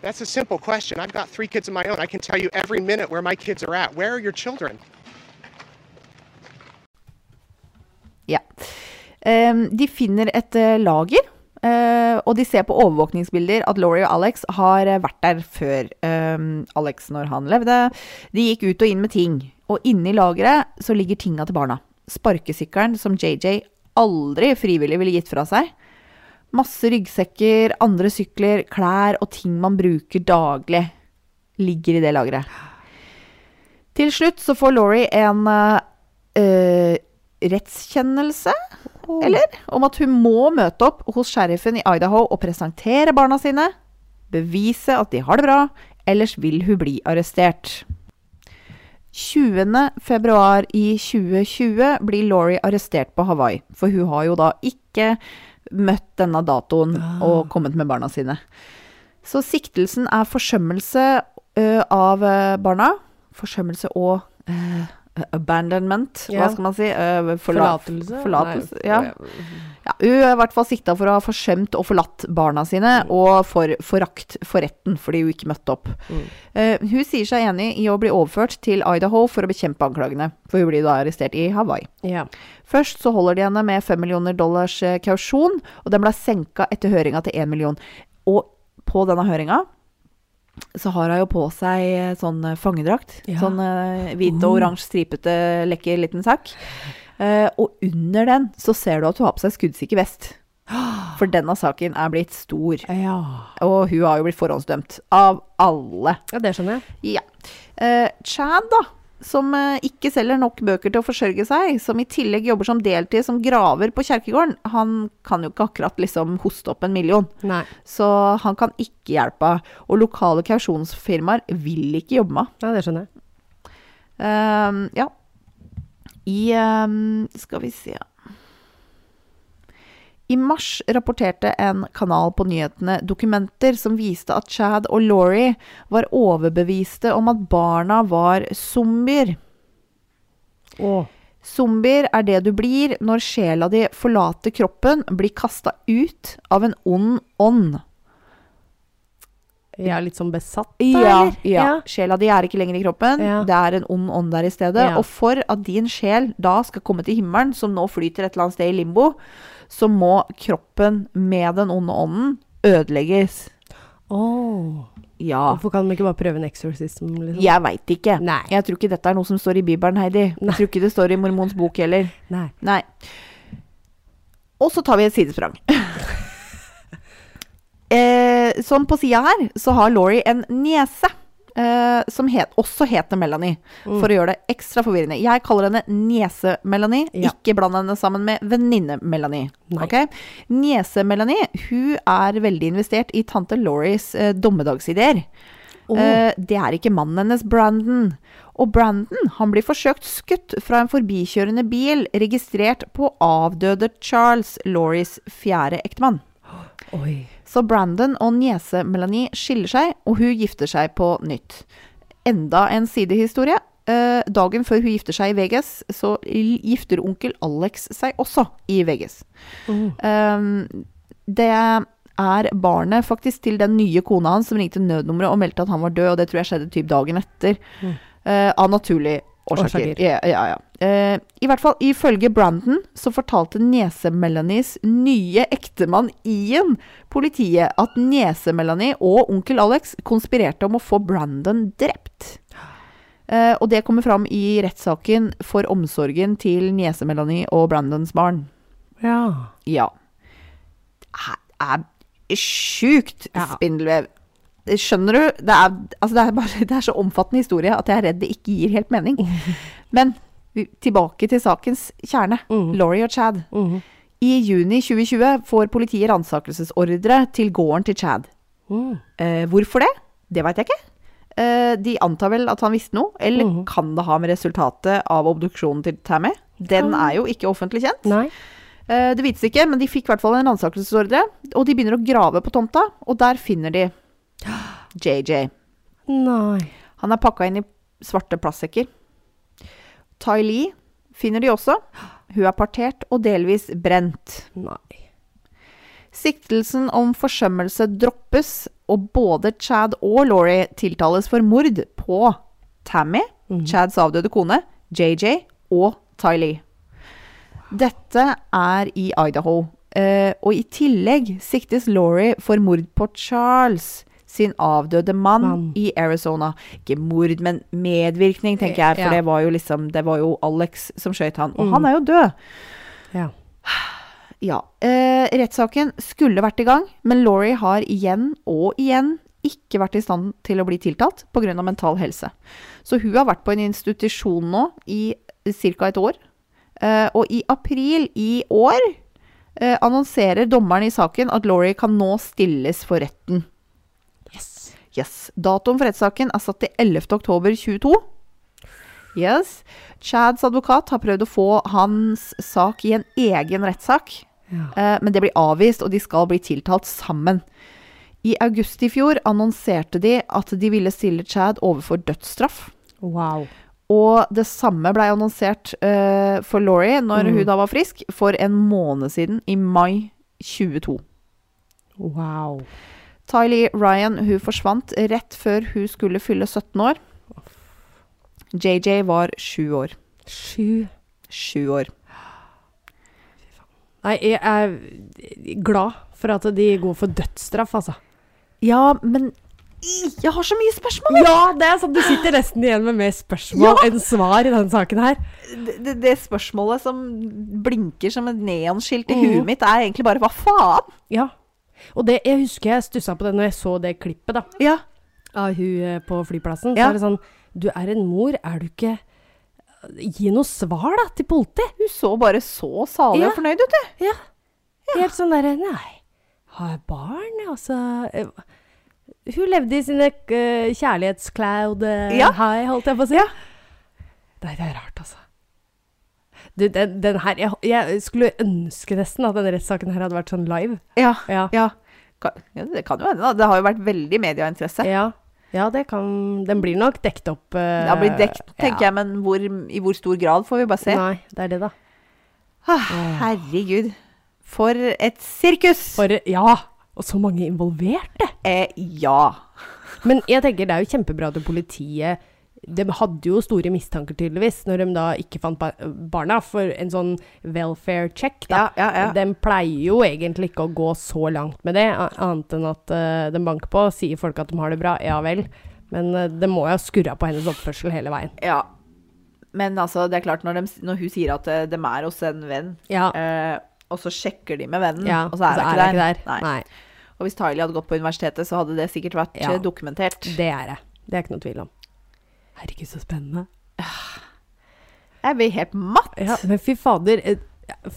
That's a simple question. I've got three kids of my own. I can tell you every minute where my kids are at. Where are your children? Ja. Ehm, de finner et eh, lager, eh, og de ser på overvåkningsbilder at Laurie og Alex har eh, vært der før um, Alex når han levde. De gikk ut og inn med ting, og inni lageret så ligger tinga til barna. Sparkesykkelen som JJ aldri frivillig ville gitt fra seg. Masse ryggsekker, andre sykler, klær og ting man bruker daglig, ligger i det lageret. Til slutt så får Laurie en eh, rettskjennelse, eller? Om at hun må møte opp hos sheriffen i Idaho og presentere barna sine. Bevise at de har det bra, ellers vil hun bli arrestert. 20. februar i 2020 blir Laurie arrestert på Hawaii, for hun har jo da ikke møtt denne datoen og kommet med barna sine. Så siktelsen er forsømmelse ø, av barna. Forsømmelse og ø, abandonment, hva skal man si? Ø, forla- Forlatelse? Forlatelse, Nei, ja. ja. Hun er i hvert fall sikta for å ha forsømt og forlatt barna sine, og for forakt for retten fordi hun ikke møtte opp. Eh, hun sier seg enig i å bli overført til Idaho for å bekjempe anklagene, for hun blir da arrestert i Hawaii. ja. Først så holder de henne med 5 millioner dollars eh, kausjon, og den ble senka etter høringa til 1 million. Og på denne høringa så har hun jo på seg eh, sånn eh, fangedrakt. Ja. Sånn eh, hvit og oransje stripete, lekker liten sak. Uh, og under den så ser du at hun har på seg skuddsikker vest. For denne saken er blitt stor. Ja. Og hun har jo blitt forhåndsdømt. Av alle. ja, det skjønner jeg. Ja. Uh, Chad, da, som eh, ikke selger nok bøker til å forsørge seg, som i tillegg jobber som deltid som graver på kjerkegården, han kan jo ikke akkurat liksom hoste opp en million. Nei. Så han kan ikke hjelpe. Og lokale kausjonsfirmaer vil ikke jobbe med. Ja, det skjønner jeg. Um, ja. I um, Skal vi se I mars rapporterte en kanal på nyhetene dokumenter som viste at Chad og Laurie var overbeviste om at barna var zombier. Å. Zombier er det du blir når sjela di forlater kroppen, blir kasta ut av en ond ånd. Er litt sånn besatt, da, Ja, ja. Sjela di er ikke lenger i kroppen. Ja. Det er en ond ånd der i stedet. Ja. Og for at din sjel da skal komme til himmelen, som nå flyter et eller annet sted i limbo, så må kroppen med den onde ånden ødelegges. Åh. Ja. Hvorfor kan de ikke bare prøve en exorcism? Liksom? Jeg veit ikke. Nei. Jeg tror ikke dette er noe som står i Bibelen, Heidi. Nei. Jeg tror ikke det står i Mormons bok heller. Nei. Nei. Og så tar vi et sidesprang. eh, sånn på sida her så har Laurie en niese. Eh, som het, også heter Melanie, for å gjøre det ekstra forvirrende. Jeg kaller henne Niese-Melanie, Ja. ikke bland henne sammen med venninne-Melanie. Okay? Niese-Melanie hun er veldig investert i tante Lauries uh, dommedagsideer. Oh. Uh, det er ikke mannen hennes, Brandon. Og Brandon han blir forsøkt skutt fra en forbikjørende bil registrert på avdøde Charles, Lauries fjerde ektemann. Oi. Så Brandon og niese Melanie skiller seg, og hun gifter seg på nytt. Enda en sidehistorie. eh, dagen før hun gifter seg i Vegas, så gifter onkel Alex seg også i Vegas. Um, det er barnet faktisk til den nye kona hans som ringte nødnummeret og meldte at han var død, og det tror jeg skjedde typ dagen etter. Eh, av naturlige årsaker. Ja, ja, ja. Eh, I hvert fall ifølge Brandon så fortalte niese-Melanies nye ektemann Ian politiet at niese-Melanie og onkel Alex konspirerte om å få Brandon drept. Eh, og det kommer fram i rettssaken for omsorgen til niese-Melanie og Brandons barn. Ja. Ja. Det er sjukt spindelvev. Skjønner du? Det er, altså det, er bare, det er så omfattende historie at jeg er redd det ikke gir helt mening. Men tilbake til sakens kjerne. Laurie og Chad. Mm. I juni 2020 får politiet ransakelsesordre til gården til Chad. Mm. Eh, hvorfor det? Det veit jeg ikke. Eh, de antar vel at han visste noe, eller mm. kan det ha med resultatet av obduksjonen til Tammy? Den er jo ikke offentlig kjent. Nei. Eh, Det vites ikke, men de fikk i hvert fall en ransakelsesordre. Og de begynner å grave på tomta, og der finner de JJ. Nei. Han er pakka inn i svarte plastsekker. Ty Lee finner de også. Hun er partert og delvis brent. Nei. Siktelsen om forsømmelse droppes, og både Chad og Laurie tiltales for mord på Tammy, Chads avdøde kone, JJ og Ty Lee. Dette er i Idaho. Eh, og i tillegg siktes Laurie for mord på Charles, sin avdøde mann, Man. i Arizona. Ikke mord, men medvirkning, tenker jeg. For Ja. det var jo liksom Det var jo Alex som skøyt han. Og han er jo død. Ja. Ja. Eh, rettssaken skulle vært i gang, men Laurie har igjen og igjen ikke vært i stand til å bli tiltalt pga. mental helse. Så hun har vært på en institusjon nå i ca. et år. Eh, og i april i år eh, annonserer dommeren i saken at Laurie kan nå stilles for retten. Yes. Datoen for rettssaken er satt til 11. oktober 22. Yes. Chads advokat har prøvd å få hans sak i en egen rettssak. Ja. Eh, men det blir avvist, og de skal bli tiltalt sammen. I august i fjor annonserte de at de ville stille Chad overfor dødsstraff. Wow. Og det samme blei annonsert eh, for Laurie når Mm. hun da var frisk, for en måned siden, i mai 22. Wow. Tylee Ryan hun forsvant rett før hun skulle fylle 17 år. JJ var sju år. Sju. Sju år. Nei, jeg er glad for at de går for dødsstraff, altså. Ja, men jeg har så mye spørsmål! Ja, det er sånn du sitter nesten igjen med mer spørsmål Ja. enn svar i denne saken her. Det, det, det spørsmålet som blinker som et neonskilt i mm. huet mitt, er egentlig bare hva faen? Ja. Og det, jeg husker jeg stussa på det når jeg så det klippet da, Ja. av hun eh, på flyplassen. Ja. Så er det sånn Du er en mor, er du ikke Gi noe svar, da, til politiet. Hun så bare så salig Ja. og fornøyd ut, du. Ja. Helt sånn derre Nei, har jeg barn? Altså eh, Hun levde i sine uh, kjærlighetscloud uh, high, holdt jeg på å si. Nei, det er rart, altså. Du, den, den her jeg, jeg skulle ønske nesten at denne rettssaken her hadde vært sånn live. Ja. Ja. ja. Det kan jo hende, da. Det har jo vært veldig medieinteresse. Ja, ja det kan Den blir nok dekt opp. Uh, den blitt dekt, tenker ja. jeg, men hvor, i hvor stor grad får vi bare se. Nei, det er det, da. Ah, herregud. For et sirkus! For Ja! Og så mange involverte. Eh, ja. Men jeg tenker det er jo kjempebra at politiet De hadde jo store mistanker, tydeligvis, når de da ikke fant barna. For en sånn welfare check, da. Ja, ja, ja. De pleier jo egentlig ikke å gå så langt med det, annet enn at uh, de banker på. Sier folk at de har det bra, ja vel. Men uh, det må jo ha skurra på hennes oppførsel hele veien. ja. Men altså, det er klart, når, de, når hun sier at eh, de er hos en venn, Ja. eh, og så sjekker de med vennen, ja. og så er hun ikke der. Nei. Nei. Og hvis Tylee hadde gått på universitetet, så hadde det sikkert vært eh, dokumentert. Det er det. Det er ikke noe tvil om. Herregud, så spennende. Jeg blir helt matt. Ja, men fy fader, eh,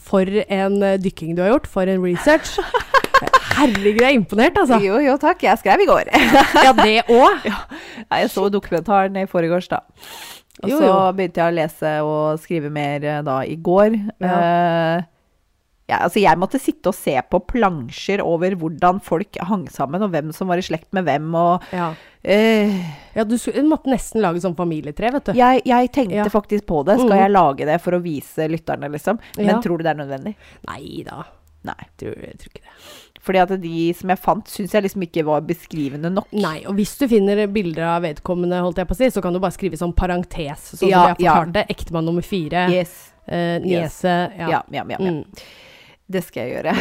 for en eh, dykking du har gjort. For en research. Herregud, jeg er imponert, altså. Jo, jo, takk. Jeg skrev i går. Ja, det òg. Ja. jeg så dokumentaren i forgårs, da. Og Jo, så begynte jeg å lese og skrive mer eh, da i går. Ja. Uh, ja, altså jeg måtte sitte og se på plansjer over hvordan folk hang sammen, og hvem som var i slekt med hvem, og Ja. Eh, Ja, du, skulle- du måtte nesten lage sånn familietre, vet du. jeg, jeg tenkte Ja. faktisk på det. Skal Mhm. jeg lage det for å vise lytterne, liksom? Men Ja. tror du det er nødvendig? Nei da, Nei. tror, jeg tror ikke det. Fordi at de som jeg fant, syns jeg liksom ikke var beskrivende nok. Nei, og hvis du finner bilder av vedkommende, holdt jeg på å si, så kan du bare skrive sånn parentes, sånn Ja, som jeg ja. Ektemann nummer fire, Yes. eh, Yes. ja. Ja, ja, ja. ja. Mm. Det skal jeg gjøre.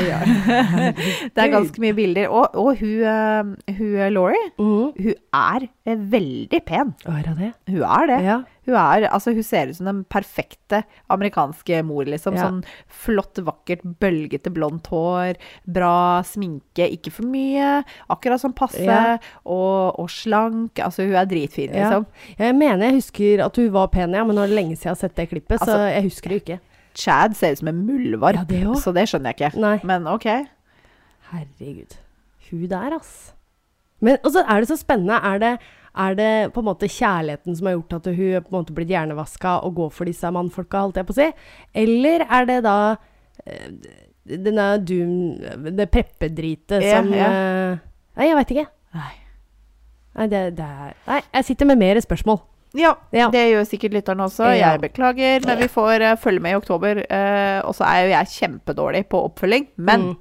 det er ganske mye bilder. Og, og hun, eh, hun eh, Laurie, mm. hun er eh, veldig pen. Er det det? Hun er det. Ja. Hun, er, altså, hun ser ut som den perfekte amerikanske mor, liksom. Ja. Sånn flott, vakkert, bølgete blondt hår, bra sminke, ikke for mye, akkurat som passe, Ja. og, og slank. Altså, hun er dritfin, Ja. liksom. Jeg mener jeg husker at hun var pen, ja, men nå er det lenge siden jeg har sett det klippet, så Altså- jeg husker det ikke. Chad ser ut som en muldvarp, Ja, det så det skjønner jeg ikke. Nei. Men ok. Herregud. Hun der, ass. Men også er det så spennende. Er det, er det på en måte kjærligheten som har gjort at hun på en måte blitt hjernevaska og går for disse mannfolka, holdt jeg på å si? Eller er det da eh, denne doom Det preppedritet Ja, som ja. eh, Nei, jeg veit ikke. Nei. Nei, det, det er Nei, jeg sitter med mer spørsmål. Ja, Ja. det gjør sikkert lytterne også. Ja. Jeg beklager, men vi får uh, følge med i oktober. Uh, og så er jo jeg kjempedårlig på oppfølging, men Mm.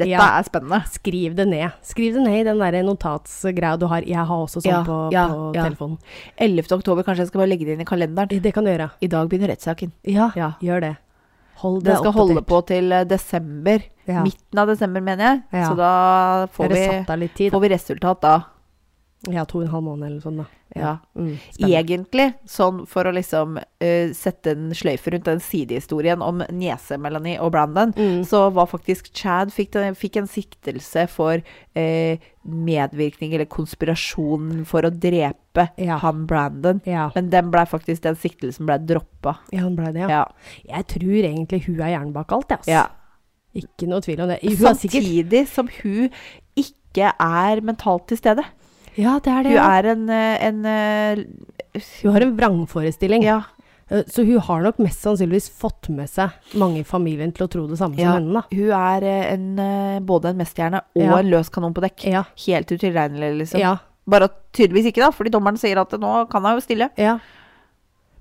dette Ja. er spennende. Skriv det ned. Skriv det ned i den der notatsgreia du har. Jeg har også sånn på, på telefonen. 11. oktober, kanskje jeg skal bare legge det inn i kalenderen. Det kan du gjøre. I dag begynner rettssaken. Ja, gjør det. Hold det det skal holde på til eh, desember. Midten av desember, mener jeg. Så da får vi, får vi resultat da. Ja, to og en halv måned eller sånn, da. Ja. Mm. Egentlig, sånn for å liksom uh, sette en sløyfe rundt den sidehistorien om niese Melanie og Brandon, Mm. så var faktisk Chad fikk, den, fikk en siktelse for uh, medvirkning eller konspirasjon for å drepe Ja. han Brandon. Ja. Men den faktisk, den siktelsen ble droppa. ja, han ble det, ja. Ja. Jeg tror egentlig hun er hjernen bak alt, jeg, altså. ja. Ikke noe tvil om det. Hun Samtidig som hun ikke er mentalt til stede. Ja, det er det. Hun er en, eh, en eh, Hun har en vrangforestilling. Ja. Eh, Så hun har nok mest sannsynligvis fått med seg mange i familien til å tro det samme Ja. som henne, da. Hun er en, både en mesterhjerne og Ja. en løs kanon på dekk. Ja. Helt utilregnelig, liksom. Ja. Bare tydeligvis ikke, da, fordi dommeren sier at nå kan hun jo stille. ja.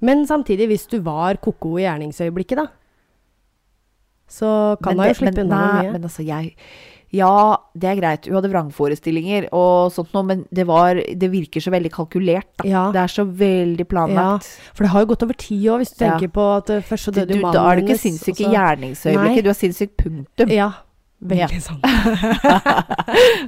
Men samtidig, hvis du var ko-ko i gjerningsøyeblikket, da, så kan hun jo slippe unna mye. Men altså, jeg Ja, det er greit. Hun hadde vrangforestillinger og sånt noe, men det var Det virker så veldig kalkulert, da. Ja. Det er så veldig Ja, planlagt. for det har jo gått over tid òg, hvis du Ja. tenker på at eh, først så Du, døde jo mannen da er du ikke hennes, sinnssyk i gjerningsøyeblikket, du er sinnssyk, punktum. Ja. Ja. Veldig sant.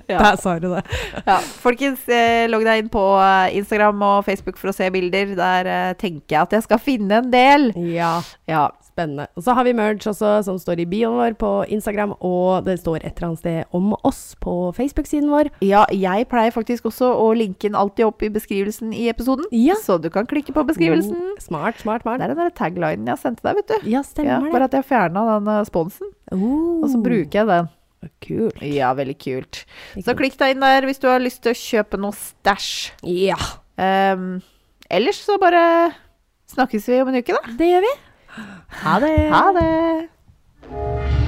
Ja. Der sa du det. Ja, folkens, eh, logg deg inn på eh, Instagram og Facebook for å se bilder. Der eh, tenker jeg at jeg skal finne en del. Ja, Ja. Spennende. Og så har vi merge også, som står i bioen vår på Instagram, og det står et eller annet sted om oss på Facebook-siden vår. ja, jeg pleier faktisk også å linke den alltid opp i beskrivelsen i episoden. Ja. Så du kan klikke på beskrivelsen. Mm, smart, smart, smart. Det er den der taglinen jeg sendte deg, vet du. Ja, Ja, det. bare at jeg fjerna den eh, sponsen, Oh, og så bruker jeg den. Kult. Ja, veldig kult. Ikke Så klikk deg inn der hvis du har lyst til å kjøpe noe stæsj. Ja, Um, ellers så bare snakkes vi om en uke, da. det gjør vi. Ha det. Ha det!